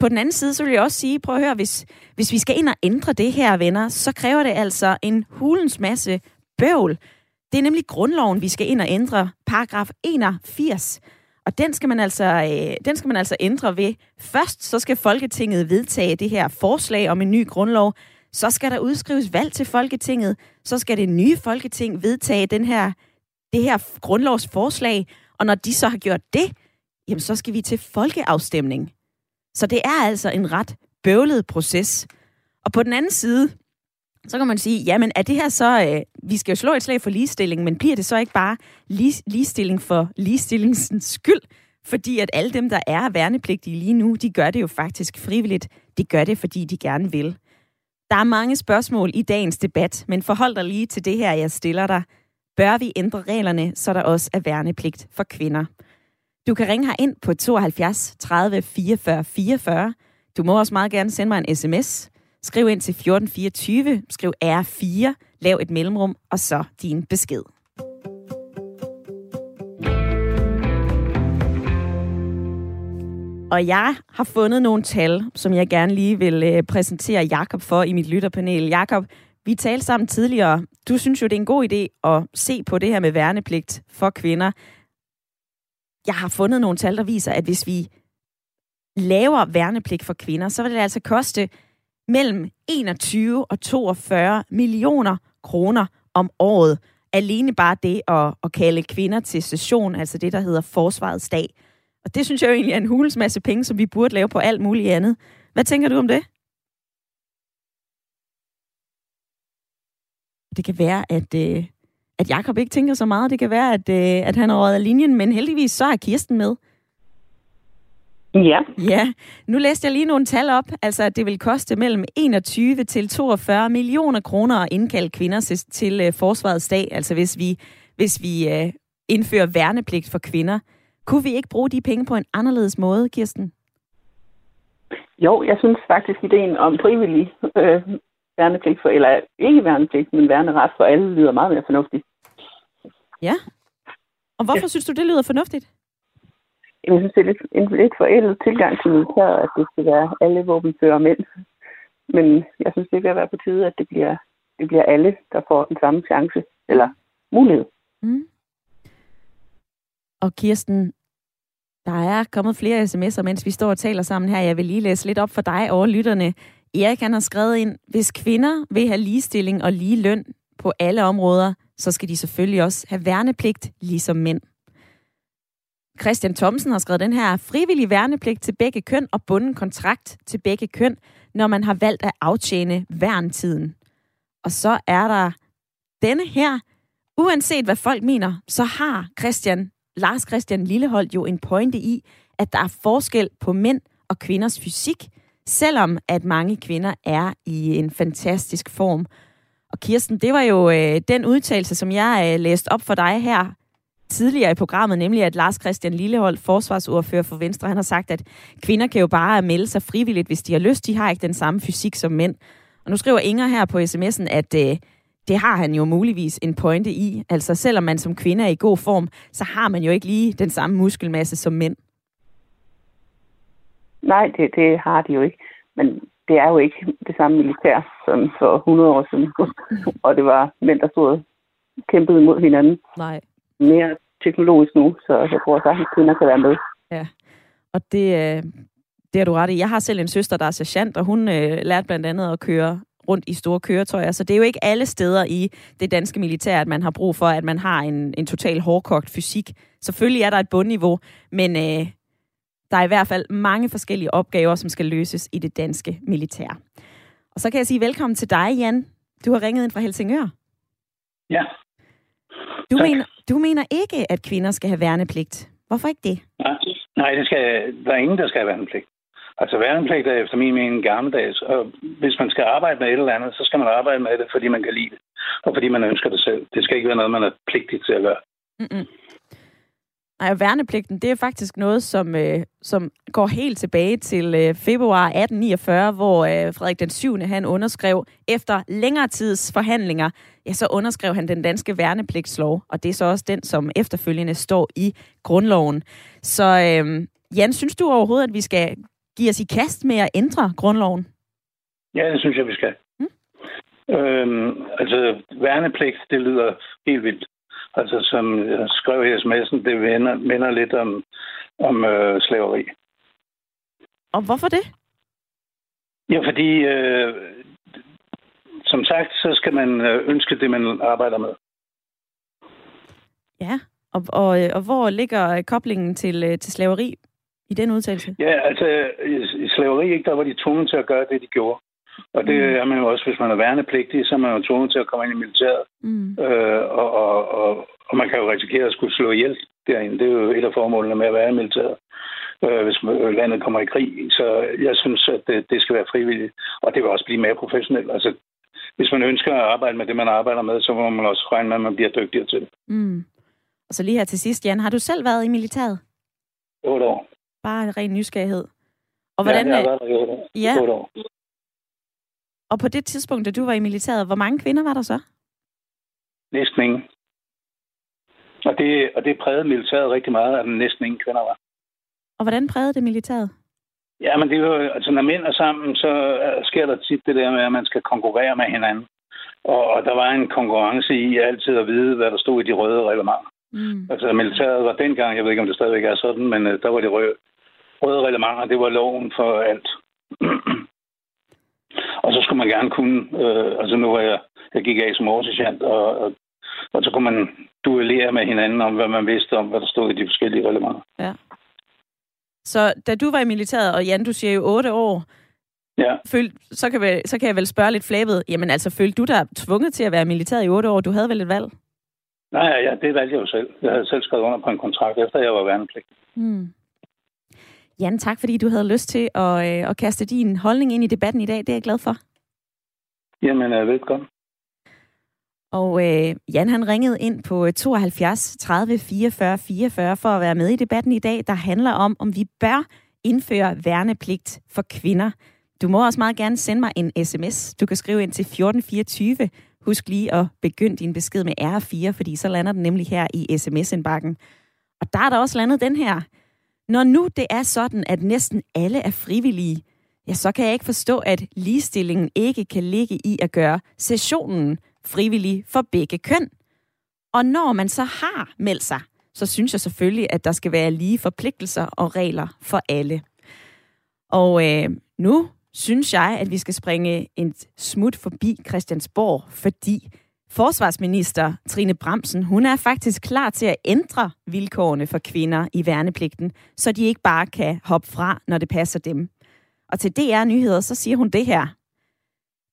på den anden side, så vil jeg også sige, prøv at høre, hvis, hvis vi skal ind og ændre det her, venner, så kræver det altså en hulens masse bøvl. Det er nemlig grundloven, vi skal ind og ændre, paragraf 81. Og den skal man altså, øh, den skal man altså ændre ved. Først så skal Folketinget vedtage det her forslag om en ny grundlov. Så skal der udskrives valg til Folketinget. Så skal det nye Folketing vedtage den her det her grundlovsforslag, og når de så har gjort det, jamen så skal vi til folkeafstemning. Så det er altså en ret bøvlet proces. Og på den anden side, så kan man sige, jamen er det her så, øh, vi skal jo slå et slag for ligestilling, men bliver det så ikke bare lig, ligestilling for ligestillingens skyld? Fordi at alle dem, der er værnepligtige lige nu, de gør det jo faktisk frivilligt. De gør det, fordi de gerne vil. Der er mange spørgsmål i dagens debat, men forhold dig lige til det her, jeg stiller dig bør vi ændre reglerne, så der også er værnepligt for kvinder. Du kan ringe her ind på 72 30 44 44. Du må også meget gerne sende mig en sms. Skriv ind til 1424, skriv R4, lav et mellemrum, og så din besked. Og jeg har fundet nogle tal, som jeg gerne lige vil øh, præsentere Jakob for i mit lytterpanel. Jakob, vi talte sammen tidligere. Du synes jo, det er en god idé at se på det her med værnepligt for kvinder. Jeg har fundet nogle tal, der viser, at hvis vi laver værnepligt for kvinder, så vil det altså koste mellem 21 og 42 millioner kroner om året. Alene bare det at, at kalde kvinder til session, altså det, der hedder Forsvarets dag. Og det synes jeg jo egentlig er en hulens masse penge, som vi burde lave på alt muligt andet. Hvad tænker du om det? Det kan være, at, øh, at Jakob ikke tænker så meget. Det kan være, at, øh, at han har af linjen, men heldigvis så er Kirsten med. Ja. Ja, nu læste jeg lige nogle tal op. Altså, at det vil koste mellem 21 til 42 millioner kroner at indkalde kvinder til, til uh, forsvarets dag. Altså, hvis vi, hvis vi uh, indfører værnepligt for kvinder. Kunne vi ikke bruge de penge på en anderledes måde, Kirsten? Jo, jeg synes faktisk, ideen om frivillig øh, værnepligt for, eller ikke værnepligt, men værneret for alle lyder meget mere fornuftigt. Ja. Og hvorfor ja. synes du, det lyder fornuftigt? Jeg synes, det er lidt, en lidt forældet tilgang til militæret, at det skal være alle våbenfører mænd. Men jeg synes, det vil være på tide, at det bliver, det bliver alle, der får den samme chance, eller mulighed. Mm. Og Kirsten, der er kommet flere sms'er, mens vi står og taler sammen her. Jeg vil lige læse lidt op for dig over lytterne. Erik han har skrevet ind, hvis kvinder vil have ligestilling og lige løn på alle områder, så skal de selvfølgelig også have værnepligt, ligesom mænd. Christian Thomsen har skrevet den her frivillig værnepligt til begge køn og bunden kontrakt til begge køn, når man har valgt at aftjene værntiden. Og så er der denne her, uanset hvad folk mener, så har Christian, Lars Christian Lillehold jo en pointe i, at der er forskel på mænd og kvinders fysik, selvom at mange kvinder er i en fantastisk form. Og Kirsten, det var jo øh, den udtalelse, som jeg øh, læste op for dig her tidligere i programmet, nemlig at Lars Christian Lillehold, forsvarsordfører for Venstre, han har sagt, at kvinder kan jo bare melde sig frivilligt, hvis de har lyst. De har ikke den samme fysik som mænd. Og nu skriver Inger her på sms'en, at øh, det har han jo muligvis en pointe i. Altså selvom man som kvinde er i god form, så har man jo ikke lige den samme muskelmasse som mænd. Nej, det, det har de jo ikke. Men det er jo ikke det samme militær som for 100 år siden. [LAUGHS] og det var mænd, der stod og kæmpede imod hinanden. Nej. Mere teknologisk nu, så jeg tror sagtens, at kvinder kan være med. Ja, og det, øh, det har du ret i. Jeg har selv en søster, der er sergeant, og hun øh, lærte blandt andet at køre rundt i store køretøjer. Så det er jo ikke alle steder i det danske militær, at man har brug for, at man har en, en total hårdkogt fysik. Selvfølgelig er der et bundniveau, men øh, der er i hvert fald mange forskellige opgaver, som skal løses i det danske militær. Og så kan jeg sige velkommen til dig, Jan. Du har ringet ind fra Helsingør. Ja. Du mener, du mener ikke, at kvinder skal have værnepligt. Hvorfor ikke det? Nej, nej det skal, der er ingen, der skal have værnepligt. Altså værnepligt er efter min mening gammeldags, og hvis man skal arbejde med et eller andet, så skal man arbejde med det, fordi man kan lide det, og fordi man ønsker det selv. Det skal ikke være noget, man er pligtig til at gøre. Mm-mm. Nej, værnepligten, det er faktisk noget, som, øh, som går helt tilbage til øh, februar 1849, hvor øh, Frederik den 7. han underskrev, efter længere tids forhandlinger, ja, så underskrev han den danske værnepligtslov, og det er så også den, som efterfølgende står i grundloven. Så øh, Jan, synes du overhovedet, at vi skal give os i kast med at ændre grundloven? Ja, det synes jeg, vi skal. Hmm? Øhm, altså, værnepligt, det lyder helt vildt. Altså, som jeg skrev i sms'en, det minder, minder lidt om, om øh, slaveri. Og hvorfor det? Ja, fordi, øh, som sagt, så skal man øh, ønske det, man arbejder med. Ja, og, og, øh, og hvor ligger koblingen til, øh, til slaveri i den udtalelse? Ja, altså i, i slaveri, ikke, der var de tvunget til at gøre det, de gjorde. Og det mm. er man jo også, hvis man er værnepligtig, så er man jo tvunget til at komme ind i militæret. Mm. Øh, og, og, og, og man kan jo risikere at skulle slå ihjel derinde. Det er jo et af formålene med at være i militæret, øh, hvis landet kommer i krig. Så jeg synes, at det, det skal være frivilligt. Og det vil også blive mere professionelt. Altså, hvis man ønsker at arbejde med det, man arbejder med, så må man også regne med, at man bliver dygtigere til det. Mm. Og så lige her til sidst, Jan, har du selv været i militæret? 8 år. Bare en ren nysgerrighed. Og hvordan, ja, jeg har været der i 8 år. Ja. 8 år. Og på det tidspunkt, da du var i militæret, hvor mange kvinder var der så? Næsten ingen. Og det, og det prægede militæret rigtig meget, at næsten ingen kvinder var. Og hvordan prægede det militæret? Ja, men det er jo, altså når mænd er sammen, så sker der tit det der med, at man skal konkurrere med hinanden. Og, og der var en konkurrence i altid at vide, hvad der stod i de røde reglementer. Mm. Altså militæret var dengang, jeg ved ikke, om det stadigvæk er sådan, men uh, der var de røde, røde reglementer, det var loven for alt. [CLEARS THROAT] og så skulle man gerne kunne, øh, altså nu var jeg, jeg gik af som oversergeant, og, og, og så kunne man duellere med hinanden om, hvad man vidste om, hvad der stod i de forskellige reglementer. Ja. Så da du var i militæret, og Jan, du siger jo otte år, ja. føl, så, kan vi, så kan jeg vel spørge lidt flabet, jamen altså, følte du dig tvunget til at være militæret i otte år? Du havde vel et valg? Nej, ja, det valgte jeg jo selv. Jeg havde selv skrevet under på en kontrakt, efter jeg var værnepligtig. Hmm. Jan, tak fordi du havde lyst til at, øh, at kaste din holdning ind i debatten i dag. Det er jeg glad for. Jamen, velkommen. Og øh, Jan han ringede ind på 72 30 44 44 for at være med i debatten i dag, der handler om, om vi bør indføre værnepligt for kvinder. Du må også meget gerne sende mig en sms. Du kan skrive ind til 1424. Husk lige at begynde din besked med R4, fordi så lander den nemlig her i sms-indbakken. Og der er der også landet den her. Når nu det er sådan, at næsten alle er frivillige, ja, så kan jeg ikke forstå, at ligestillingen ikke kan ligge i at gøre sessionen frivillig for begge køn. Og når man så har meldt sig, så synes jeg selvfølgelig, at der skal være lige forpligtelser og regler for alle. Og øh, nu synes jeg, at vi skal springe en smut forbi Christiansborg, fordi Forsvarsminister Trine Bramsen, hun er faktisk klar til at ændre vilkårene for kvinder i værnepligten, så de ikke bare kan hoppe fra, når det passer dem. Og til DR Nyheder, så siger hun det her.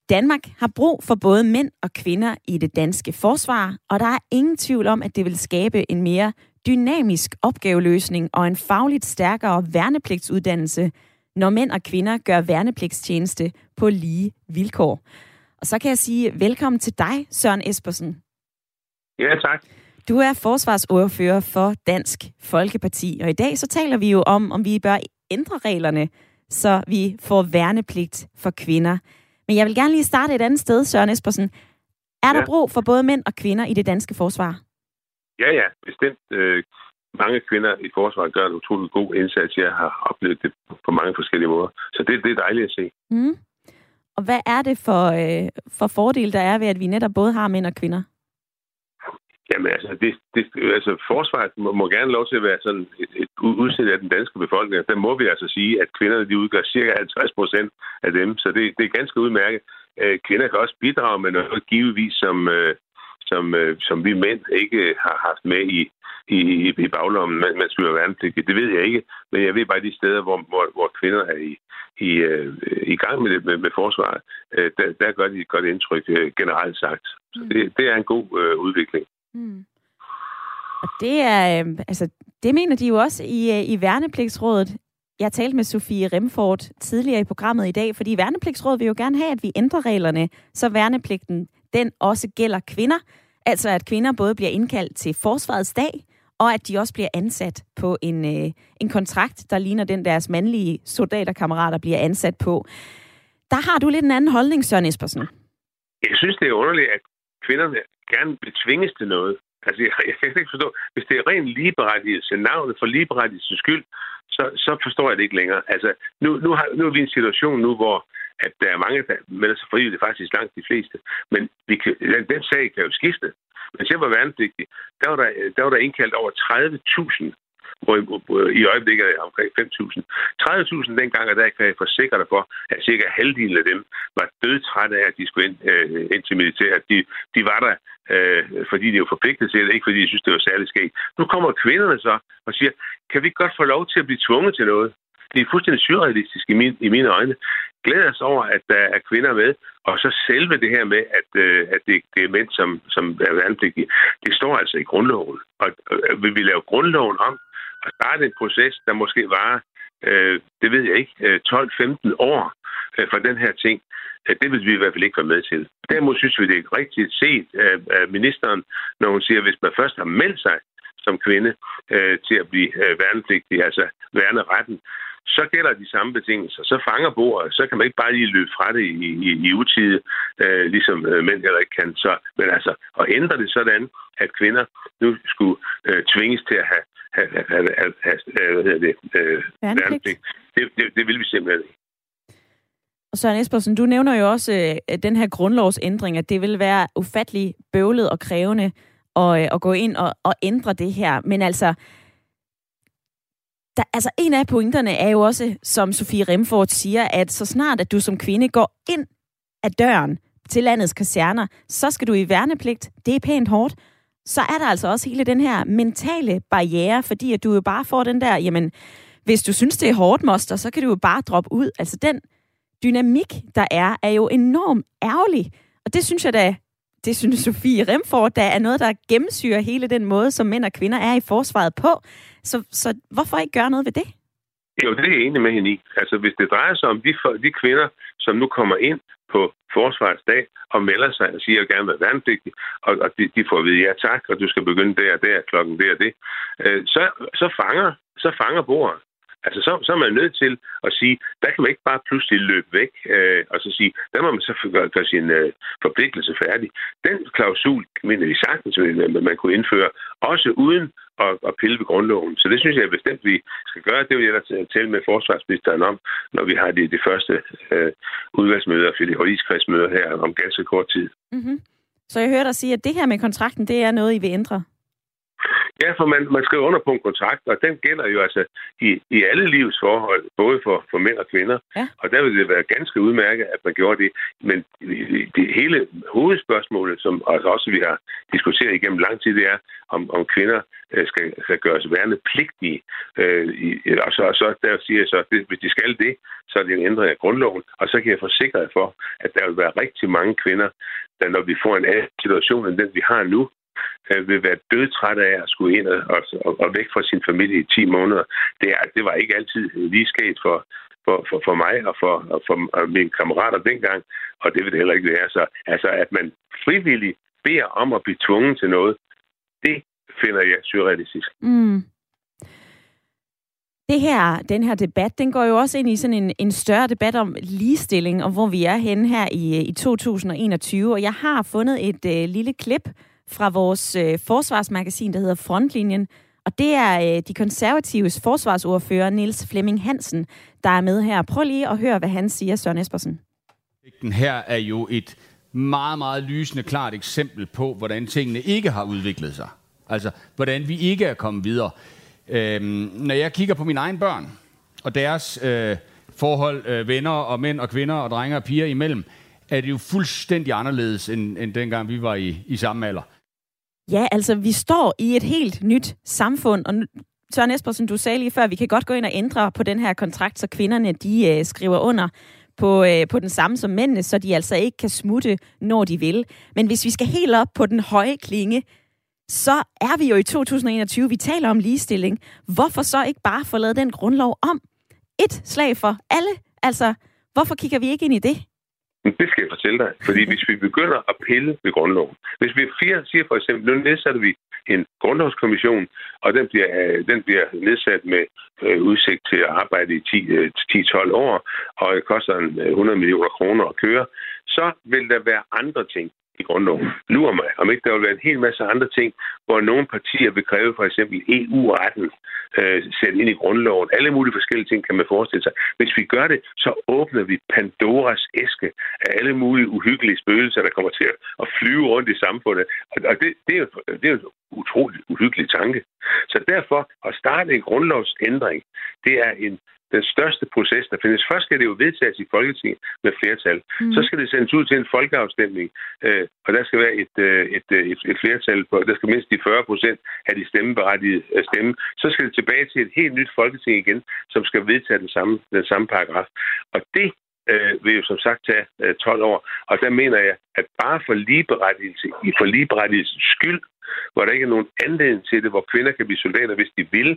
Danmark har brug for både mænd og kvinder i det danske forsvar, og der er ingen tvivl om, at det vil skabe en mere dynamisk opgaveløsning og en fagligt stærkere værnepligtsuddannelse, når mænd og kvinder gør værnepligtstjeneste på lige vilkår. Og så kan jeg sige velkommen til dig, Søren Espersen. Ja, tak. Du er forsvarsordfører for Dansk Folkeparti, og i dag så taler vi jo om, om vi bør ændre reglerne, så vi får værnepligt for kvinder. Men jeg vil gerne lige starte et andet sted, Søren Espersen. Er der ja. brug for både mænd og kvinder i det danske forsvar? Ja, ja, bestemt. Øh, mange kvinder i forsvaret gør en utrolig god indsats. Jeg har oplevet det på mange forskellige måder. Så det, det er dejligt at se. Mm. Og hvad er det for, øh, for fordel, der er ved, at vi netop både har mænd og kvinder? Jamen altså, det, det, altså forsvaret må, må gerne lov til at være sådan et, et udsnit af den danske befolkning. Der må vi altså sige, at kvinderne de udgør cirka 50 procent af dem, så det, det er ganske udmærket. Øh, kvinder kan også bidrage med noget givetvis, som, øh, som, øh, som vi mænd ikke har haft med i, i, i baglommen, mens vi var værnepligtige. Det ved jeg ikke, men jeg ved bare de steder, hvor, hvor, hvor kvinder er i, i, øh, i gang med, det, med, med forsvaret, øh, der, der gør de et godt indtryk øh, generelt sagt. Så det, det er en god øh, udvikling. Mm. Og det er, øh, altså, det mener de jo også i, øh, i Værnepligtsrådet. Jeg talte med Sofie Remford tidligere i programmet i dag, fordi Værnepligtsrådet vil jo gerne have, at vi ændrer reglerne, så værnepligten den også gælder kvinder. Altså at kvinder både bliver indkaldt til forsvarets dag, og at de også bliver ansat på en, øh, en kontrakt, der ligner den deres mandlige soldaterkammerater bliver ansat på. Der har du lidt en anden holdning, Søren Espersen. Jeg synes, det er underligt, at kvinderne gerne vil tvinges til noget. Altså, jeg, jeg kan ikke forstå, hvis det er ren ligeberettigelse, navnet for ligeberettigelse skyld, så, så forstår jeg det ikke længere. Altså, nu, nu, har, nu er vi i en situation nu, hvor at der er mange, der melder sig frivilligt, faktisk langt de fleste. Men vi kan, den, den sag kan jo skifte. Hvis jeg var værnepligtig, der var der, der, var der indkaldt over 30.000 hvor i øjeblikket er omkring 5.000. 30.000 dengang, og der kan jeg forsikre dig for, at cirka halvdelen af dem var dødtrætte af, at de skulle ind, øh, ind til militæret. De, de var der, øh, fordi de var forpligtet til det, ikke fordi de synes, det var særligt skægt. Nu kommer kvinderne så og siger, kan vi godt få lov til at blive tvunget til noget? Det er fuldstændig surrealistisk i, min, i mine øjne. Glæder os over, at der er kvinder med, og så selve det her med, at, øh, at det, det er mænd, som, som er værnepligtige, det står altså i grundloven. Og øh, vil vi lave grundloven om, og starte en proces, der måske var, øh, det ved jeg ikke, øh, 12-15 år øh, for den her ting, øh, det vil vi i hvert fald ikke være med til. Derimod synes vi, det er rigtigt set af, ministeren, når hun siger, at hvis man først har meldt sig som kvinde øh, til at blive øh, værnepligtig, altså værne retten, så gælder de samme betingelser. Så fanger bordet, så kan man ikke bare lige løbe fra det i, i, i utide, øh, ligesom øh, mænd heller ikke kan. Så, men altså, at ændre det sådan, at kvinder nu skulle øh, tvinges til at have, have, have, have, have, have hvad hedder det, øh, værnepligt, det, det, det vil vi simpelthen ikke. Og Søren Espersen, du nævner jo også øh, den her grundlovsændring, at det vil være ufattelig bøvlet og krævende at, øh, at gå ind og, og ændre det her. Men altså, der, altså en af pointerne er jo også, som Sofie Remford siger, at så snart at du som kvinde går ind af døren til landets kaserner, så skal du i værnepligt. Det er pænt hårdt. Så er der altså også hele den her mentale barriere, fordi at du jo bare får den der, jamen, hvis du synes, det er hårdt, moster, så kan du jo bare droppe ud. Altså den dynamik, der er, er jo enormt ærgerlig. Og det synes jeg da, det synes Sofie Remford, der er noget, der gennemsyrer hele den måde, som mænd og kvinder er i forsvaret på. Så, så hvorfor ikke gøre noget ved det? Jo, det er jeg enig med hende i. Altså, hvis det drejer sig om de, de kvinder, som nu kommer ind på forsvarets dag og melder sig og siger, at jeg gerne vil være værnepligtig, og, og de, de får at vide, ja tak, og du skal begynde der og der, klokken der og det, øh, så, så, fanger, så fanger bordet. Altså, så, så er man nødt til at sige, der kan man ikke bare pludselig løbe væk, øh, og så sige, der må man så gøre, gøre sin øh, forpligtelse færdig. Den klausul, mener vi sagtens, at man kunne indføre, også uden at, at pille ved grundloven. Så det synes jeg bestemt, vi skal gøre. Det vil jeg da øh, tale med forsvarsministeren om, når vi har det, de første øh, udvalgsmøder, for det forligskredsmøder her om ganske kort tid. Mm-hmm. Så jeg hørte dig sige, at det her med kontrakten, det er noget, I vil ændre? Ja, for man, man skriver under på en kontrakt, og den gælder jo altså i, i alle livs forhold, både for, for mænd og kvinder. Ja. Og der vil det være ganske udmærket, at man gjorde det. Men det, det hele hovedspørgsmålet, som altså også vi har diskuteret igennem lang tid, det er, om, om kvinder øh, skal, skal gøres værende pligtige. Øh, i, og, så, og så der siger jeg så, at hvis de skal det, så er det en ændring af grundloven. Og så kan jeg forsikre jer for, at der vil være rigtig mange kvinder, der når vi får en anden situation end den, vi har nu, øh, vil være dødtræt af at skulle ind og, og, og væk fra sin familie i 10 måneder. Det, er, det var ikke altid lige sket for, for, for, for mig og for, og for og mine kammerater dengang, og det vil det heller ikke være. Så altså, at man frivilligt beder om at blive tvunget til noget, det finder jeg surrealistisk. Mm. Det her, den her debat, den går jo også ind i sådan en, en større debat om ligestilling, og hvor vi er henne her i, i 2021. Og jeg har fundet et øh, lille klip fra vores øh, forsvarsmagasin, der hedder Frontlinjen. Og det er øh, de konservatives forsvarsordfører, Niels Flemming Hansen, der er med her. Prøv lige at høre, hvad han siger, Søren Espersen. Den her er jo et meget, meget lysende klart eksempel på, hvordan tingene ikke har udviklet sig. Altså, hvordan vi ikke er kommet videre. Øhm, når jeg kigger på mine egne børn, og deres øh, forhold, øh, venner og mænd og kvinder og drenge og piger imellem, er det jo fuldstændig anderledes, end, end dengang vi var i, i samme alder. Ja, altså vi står i et helt nyt samfund, og Søren Espersen, du sagde lige før, vi kan godt gå ind og ændre på den her kontrakt, så kvinderne de øh, skriver under på, øh, på den samme som mændene, så de altså ikke kan smutte, når de vil. Men hvis vi skal helt op på den høje klinge, så er vi jo i 2021, vi taler om ligestilling. Hvorfor så ikke bare få lavet den grundlov om? Et slag for alle. Altså, hvorfor kigger vi ikke ind i det? Det skal jeg fortælle dig. Fordi hvis vi begynder at pille ved grundloven, hvis vi fire siger for eksempel, nu nedsætter vi en grundlovskommission, og den bliver, øh, den bliver nedsat med øh, udsigt til at arbejde i 10-12 øh, år, og det koster 100 øh, millioner kroner at køre, så vil der være andre ting, i grundloven. Nu om, om ikke der vil være en hel masse andre ting, hvor nogle partier vil kræve for eksempel EU-retten øh, sat ind i grundloven. Alle mulige forskellige ting kan man forestille sig. Hvis vi gør det, så åbner vi Pandoras æske af alle mulige uhyggelige spøgelser, der kommer til at flyve rundt i samfundet. Og det, det, er, jo, det er jo en utrolig uhyggelig tanke. Så derfor at starte en grundlovsændring, det er en den største proces, der findes. Først skal det jo vedtages i Folketinget med flertal. Mm. Så skal det sendes ud til en folkeafstemning, øh, og der skal være et, øh, et, øh, et, et flertal på, der skal mindst de 40 procent af de stemmeberettigede øh, stemme. Så skal det tilbage til et helt nyt Folketing igen, som skal vedtage den samme, den samme paragraf. Og det øh, vil jo som sagt tage øh, 12 år. Og der mener jeg, at bare for ligeberettigelse, for ligeberettigelsens skyld, hvor der ikke er nogen anledning til det, hvor kvinder kan blive soldater, hvis de vil,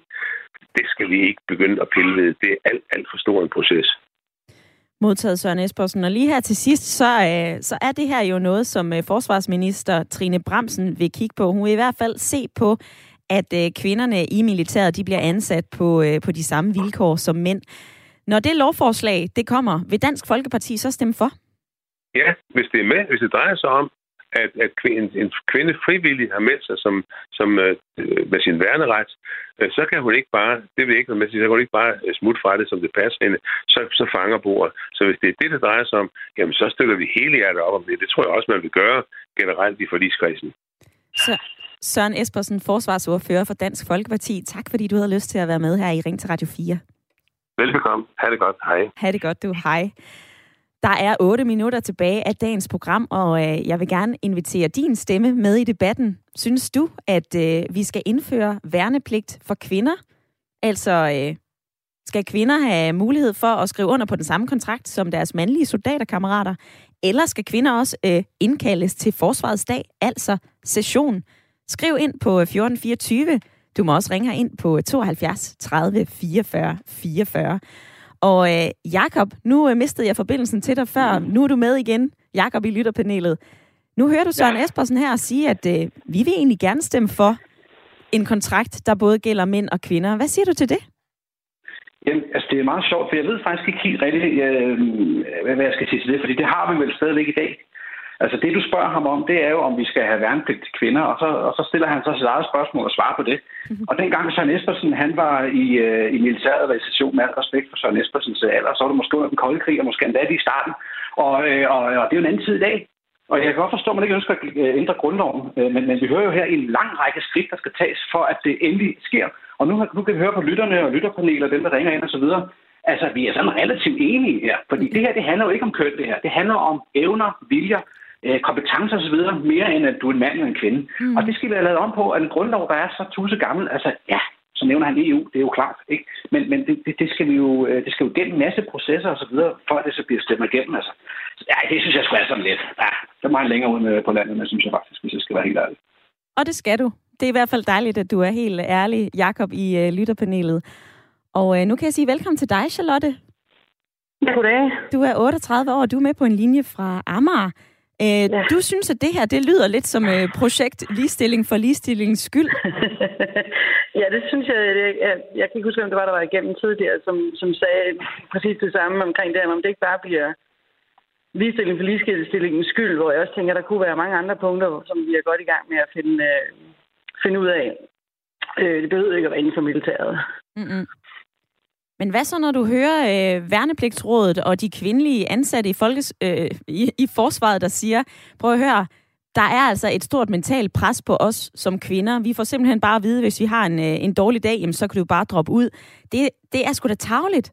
det skal vi ikke begynde at pille ved. Det er alt, alt for stor en proces. Modtaget Søren Espersen. Og lige her til sidst, så, øh, så er det her jo noget, som øh, forsvarsminister Trine Bremsen vil kigge på. Hun vil i hvert fald se på, at øh, kvinderne i militæret de bliver ansat på, øh, på de samme vilkår som mænd. Når det lovforslag det kommer, vil Dansk Folkeparti så stemme for? Ja, hvis det er med, hvis det drejer sig om, at, at en, en kvinde frivilligt har meldt sig som, som øh, med sin værneret, øh, så kan hun ikke bare, det vil ikke med så kan hun ikke bare øh, smutte fra det, som det passer hende, så, så fanger bordet. Så hvis det er det, det drejer sig om, jamen så støtter vi hele hjertet op om det. Det tror jeg også, man vil gøre generelt i forligskredsen. Så Søren Espersen, forsvarsordfører for Dansk Folkeparti. Tak fordi du havde lyst til at være med her i Ring til Radio 4. Velbekomme. Ha' det godt. Hej. Ha' det godt, du. Hej. Der er 8 minutter tilbage af dagens program, og øh, jeg vil gerne invitere din stemme med i debatten. Synes du, at øh, vi skal indføre værnepligt for kvinder? Altså, øh, skal kvinder have mulighed for at skrive under på den samme kontrakt som deres mandlige soldaterkammerater? Eller skal kvinder også øh, indkaldes til forsvarets dag, altså session? Skriv ind på øh, 1424. Du må også ringe ind på 72 30 44 44. Og øh, Jakob, nu øh, mistede jeg forbindelsen til dig før. Nu er du med igen, Jakob i lytterpanelet. Nu hører du Søren ja. Espersen her sige, at øh, vi vil egentlig gerne stemme for en kontrakt, der både gælder mænd og kvinder. Hvad siger du til det? Jamen, altså det er meget sjovt, for jeg ved faktisk ikke helt rigtigt, øh, hvad jeg skal sige til det, fordi det har vi vel stadigvæk i dag. Altså det, du spørger ham om, det er jo, om vi skal have værnepligt til kvinder, og så, og så stiller han så sit eget spørgsmål og svarer på det. Mm-hmm. Og dengang Søren Espersen, han var i, øh, i militæret og med al respekt for Søren Espersens alder, så var det måske under den kolde krig, og måske endda i starten. Og, øh, og, og det er jo en anden tid i dag. Og jeg kan godt forstå, at man ikke ønsker at øh, ændre grundloven, øh, men, men vi hører jo her en lang række skridt, der skal tages for, at det endelig sker. Og nu, nu kan vi høre på lytterne og lytterpaneler, dem der ringer ind osv., Altså, vi er sådan relativt enige her, fordi det her, det handler jo ikke om køn, det her. Det handler om evner, viljer, øh, kompetencer osv., mere end at du er en mand eller en kvinde. Mm. Og det skal vi have lavet om på, at en grundlov, der er så tusse gammel, altså ja, så nævner han EU, det er jo klart, ikke? Men, men det, det, det, skal vi jo, øh, det skal jo gennem en masse processer osv., at det så bliver stemt igennem, altså. Ja, det synes jeg skulle være sådan lidt. Ja, det er meget længere ud med på landet, men synes jeg faktisk, hvis jeg skal være helt ærlig. Og det skal du. Det er i hvert fald dejligt, at du er helt ærlig, Jakob, i uh, lytterpanelet. Og øh, nu kan jeg sige velkommen til dig, Charlotte. Ja, goddag. Du er 38 år, og du er med på en linje fra Amager. Øh, ja. Du synes, at det her det lyder lidt som øh, projekt ligestilling for ligestillingens skyld. [LAUGHS] ja, det synes jeg. Jeg, jeg, jeg kan ikke huske, om det var, der var igennem tidligere, som, som sagde præcis det samme omkring det, om det ikke bare bliver ligestilling for ligestillingens skyld, hvor jeg også tænker, at der kunne være mange andre punkter, som vi er godt i gang med at finde, øh, finde ud af. Øh, det behøver ikke at være inden for militæret. Mm-hmm. Men hvad så, når du hører øh, værnepligtsrådet og de kvindelige ansatte i, folkes, øh, i, i forsvaret, der siger, prøv at høre, der er altså et stort mentalt pres på os som kvinder. Vi får simpelthen bare at vide, hvis vi har en, øh, en dårlig dag, jamen, så kan du bare droppe ud. Det, det er sgu da tageligt.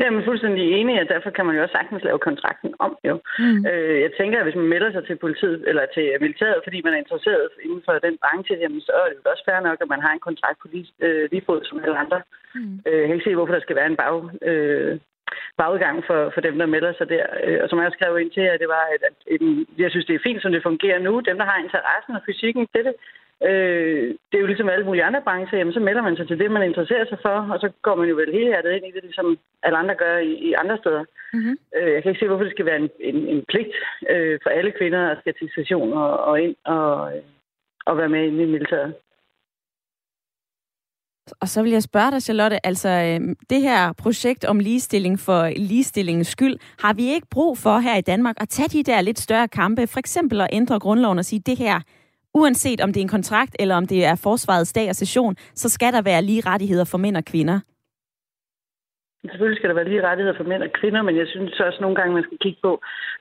Ja, men fuldstændig enig, at derfor kan man jo også sagtens lave kontrakten om. Jo. Mm. Øh, jeg tænker, at hvis man melder sig til politiet eller til militæret, fordi man er interesseret inden for den branche, jamen, så er det jo også fair nok, at man har en kontrakt på lige, øh, lige fod som alle andre. Mm. Øh, jeg kan ikke se, hvorfor der skal være en bag, øh, bagudgang for, for dem, der melder sig der. Øh, og som jeg skrev ind til, at det var, at, at, at jeg synes, det er fint, som det fungerer nu. Dem, der har interessen og fysikken til det, Øh, det er jo ligesom alle mulige andre brancher, jamen så melder man sig til det, man interesserer sig for, og så går man jo vel hele hjertet ind i det, ligesom alle andre gør i, i andre steder. Mm-hmm. Øh, jeg kan ikke se, hvorfor det skal være en, en, en pligt øh, for alle kvinder at skal til station og, og ind og, og være med i militæret. Og så vil jeg spørge dig, Charlotte, altså øh, det her projekt om ligestilling for ligestillingens skyld, har vi ikke brug for her i Danmark at tage de der lidt større kampe, for eksempel at ændre grundloven og sige, det her, uanset om det er en kontrakt, eller om det er forsvarets dag og session, så skal der være lige rettigheder for mænd og kvinder. Selvfølgelig skal der være lige rettigheder for mænd og kvinder, men jeg synes også nogle gange, man skal kigge på,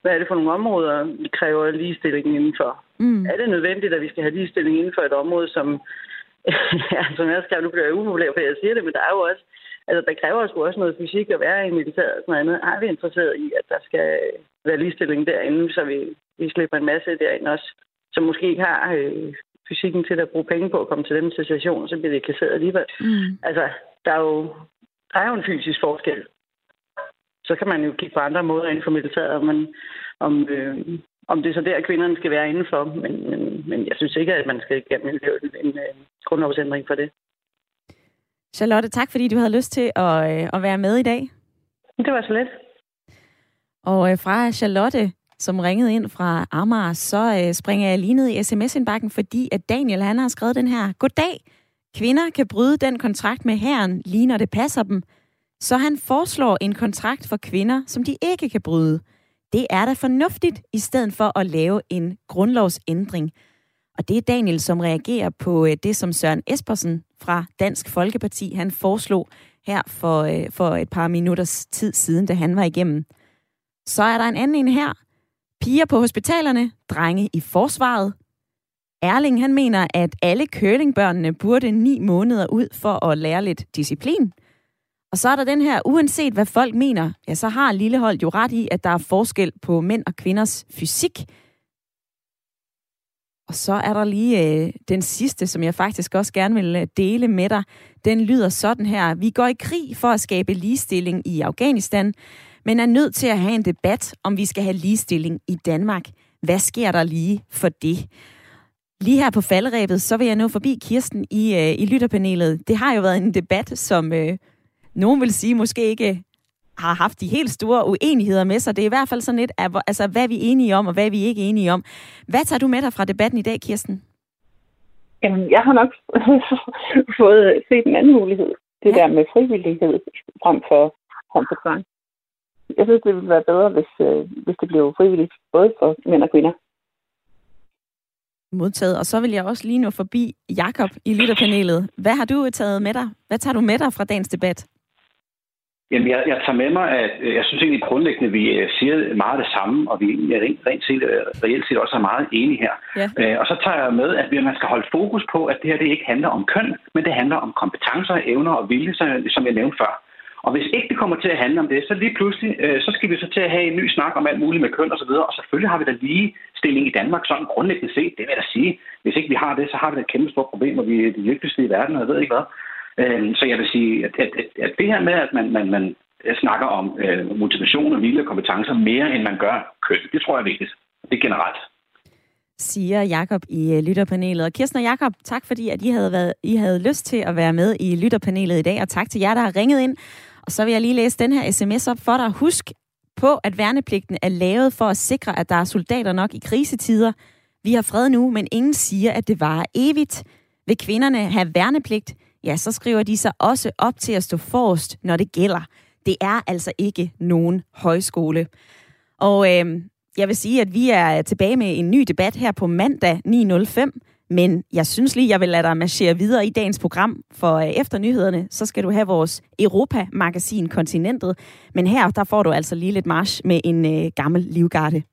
hvad er det for nogle områder, vi kræver ligestilling indenfor. Mm. Er det nødvendigt, at vi skal have ligestilling inden for et område, som, [LAUGHS] ja, som jeg skrev, nu bliver jeg upopulær, for jeg siger det, men der er jo også, altså der kræver også, også noget fysik at være i militæret og sådan noget. Er vi interesseret i, at der skal være ligestilling derinde, så vi, vi slipper en masse derinde også som måske ikke har øh, fysikken til at bruge penge på at komme til den situation, så bliver det kasseret alligevel. Mm. Altså, der er, jo, der er jo en fysisk forskel. Så kan man jo kigge på andre måder inden for militæret, men om, øh, om det er så der, kvinderne skal være indenfor. Men, men, men jeg synes ikke, at man skal gennem en, en, en øh, grundlovsændring for det. Charlotte, tak fordi du havde lyst til at, øh, at være med i dag. Det var så let. Og øh, fra Charlotte som ringede ind fra Amager, så øh, springer jeg lige ned i sms-indbakken, fordi at Daniel han har skrevet den her. Goddag! Kvinder kan bryde den kontrakt med herren, lige når det passer dem. Så han foreslår en kontrakt for kvinder, som de ikke kan bryde. Det er da fornuftigt, i stedet for at lave en grundlovsændring. Og det er Daniel, som reagerer på øh, det, som Søren Espersen fra Dansk Folkeparti, han foreslog her for, øh, for et par minutters tid siden, da han var igennem. Så er der en anden en her, Piger på hospitalerne, drenge i forsvaret. Erling han mener, at alle curlingbørnene burde ni måneder ud for at lære lidt disciplin. Og så er der den her, uanset hvad folk mener, ja, så har Lillehold jo ret i, at der er forskel på mænd og kvinders fysik. Og så er der lige øh, den sidste, som jeg faktisk også gerne vil øh, dele med dig. Den lyder sådan her. Vi går i krig for at skabe ligestilling i Afghanistan, men er nødt til at have en debat, om vi skal have ligestilling i Danmark. Hvad sker der lige for det? Lige her på falderæbet, så vil jeg nå forbi Kirsten i, øh, i lytterpanelet. Det har jo været en debat, som øh, nogen vil sige måske ikke har haft de helt store uenigheder med sig. Det er i hvert fald sådan lidt, af, altså, hvad er vi enige om, og hvad er vi ikke enige om. Hvad tager du med dig fra debatten i dag, Kirsten? Jamen, jeg har nok [LAUGHS] fået set en anden mulighed. Det ja. der med frivillighed frem for, frem for tvang jeg synes, det ville være bedre, hvis, øh, hvis det blev frivilligt, både for mænd og kvinder. Modtaget. Og så vil jeg også lige nå forbi Jakob i lytterpanelet. Hvad har du taget med dig? Hvad tager du med dig fra dagens debat? Jamen, jeg, jeg tager med mig, at øh, jeg synes egentlig grundlæggende, at vi øh, siger meget det samme, og vi er rent, rent set, øh, reelt set også er meget enige her. Ja. Og så tager jeg med, at man skal holde fokus på, at det her det ikke handler om køn, men det handler om kompetencer, evner og vilje, som jeg nævnte før. Og hvis ikke det kommer til at handle om det, så lige pludselig, øh, så skal vi så til at have en ny snak om alt muligt med køn og så videre. Og selvfølgelig har vi da lige stilling i Danmark, sådan grundlæggende set, det vil jeg da sige. Hvis ikke vi har det, så har vi da et kæmpe stort problem, og vi er de lykkeligste i verden, og jeg ved ikke hvad. Øh, så jeg vil sige, at, at, at, at det her med, at man, man, man snakker om øh, motivation og vilje og kompetencer mere, end man gør køn, det tror jeg er vigtigt. Det er generelt siger Jakob i øh, lytterpanelet. Og Kirsten og Jakob, tak fordi at I havde, været, I havde lyst til at være med i lytterpanelet i dag, og tak til jer, der har ringet ind. Og så vil jeg lige læse den her sms op for dig. Husk på, at værnepligten er lavet for at sikre, at der er soldater nok i krisetider. Vi har fred nu, men ingen siger, at det varer evigt. Vil kvinderne have værnepligt, ja, så skriver de sig også op til at stå forrest, når det gælder. Det er altså ikke nogen højskole. Og øh, jeg vil sige, at vi er tilbage med en ny debat her på mandag 9.05. Men jeg synes lige, jeg vil lade dig marchere videre i dagens program, for øh, efter nyhederne, så skal du have vores Europa-magasin Kontinentet. Men her, der får du altså lige lidt march med en øh, gammel livgarde.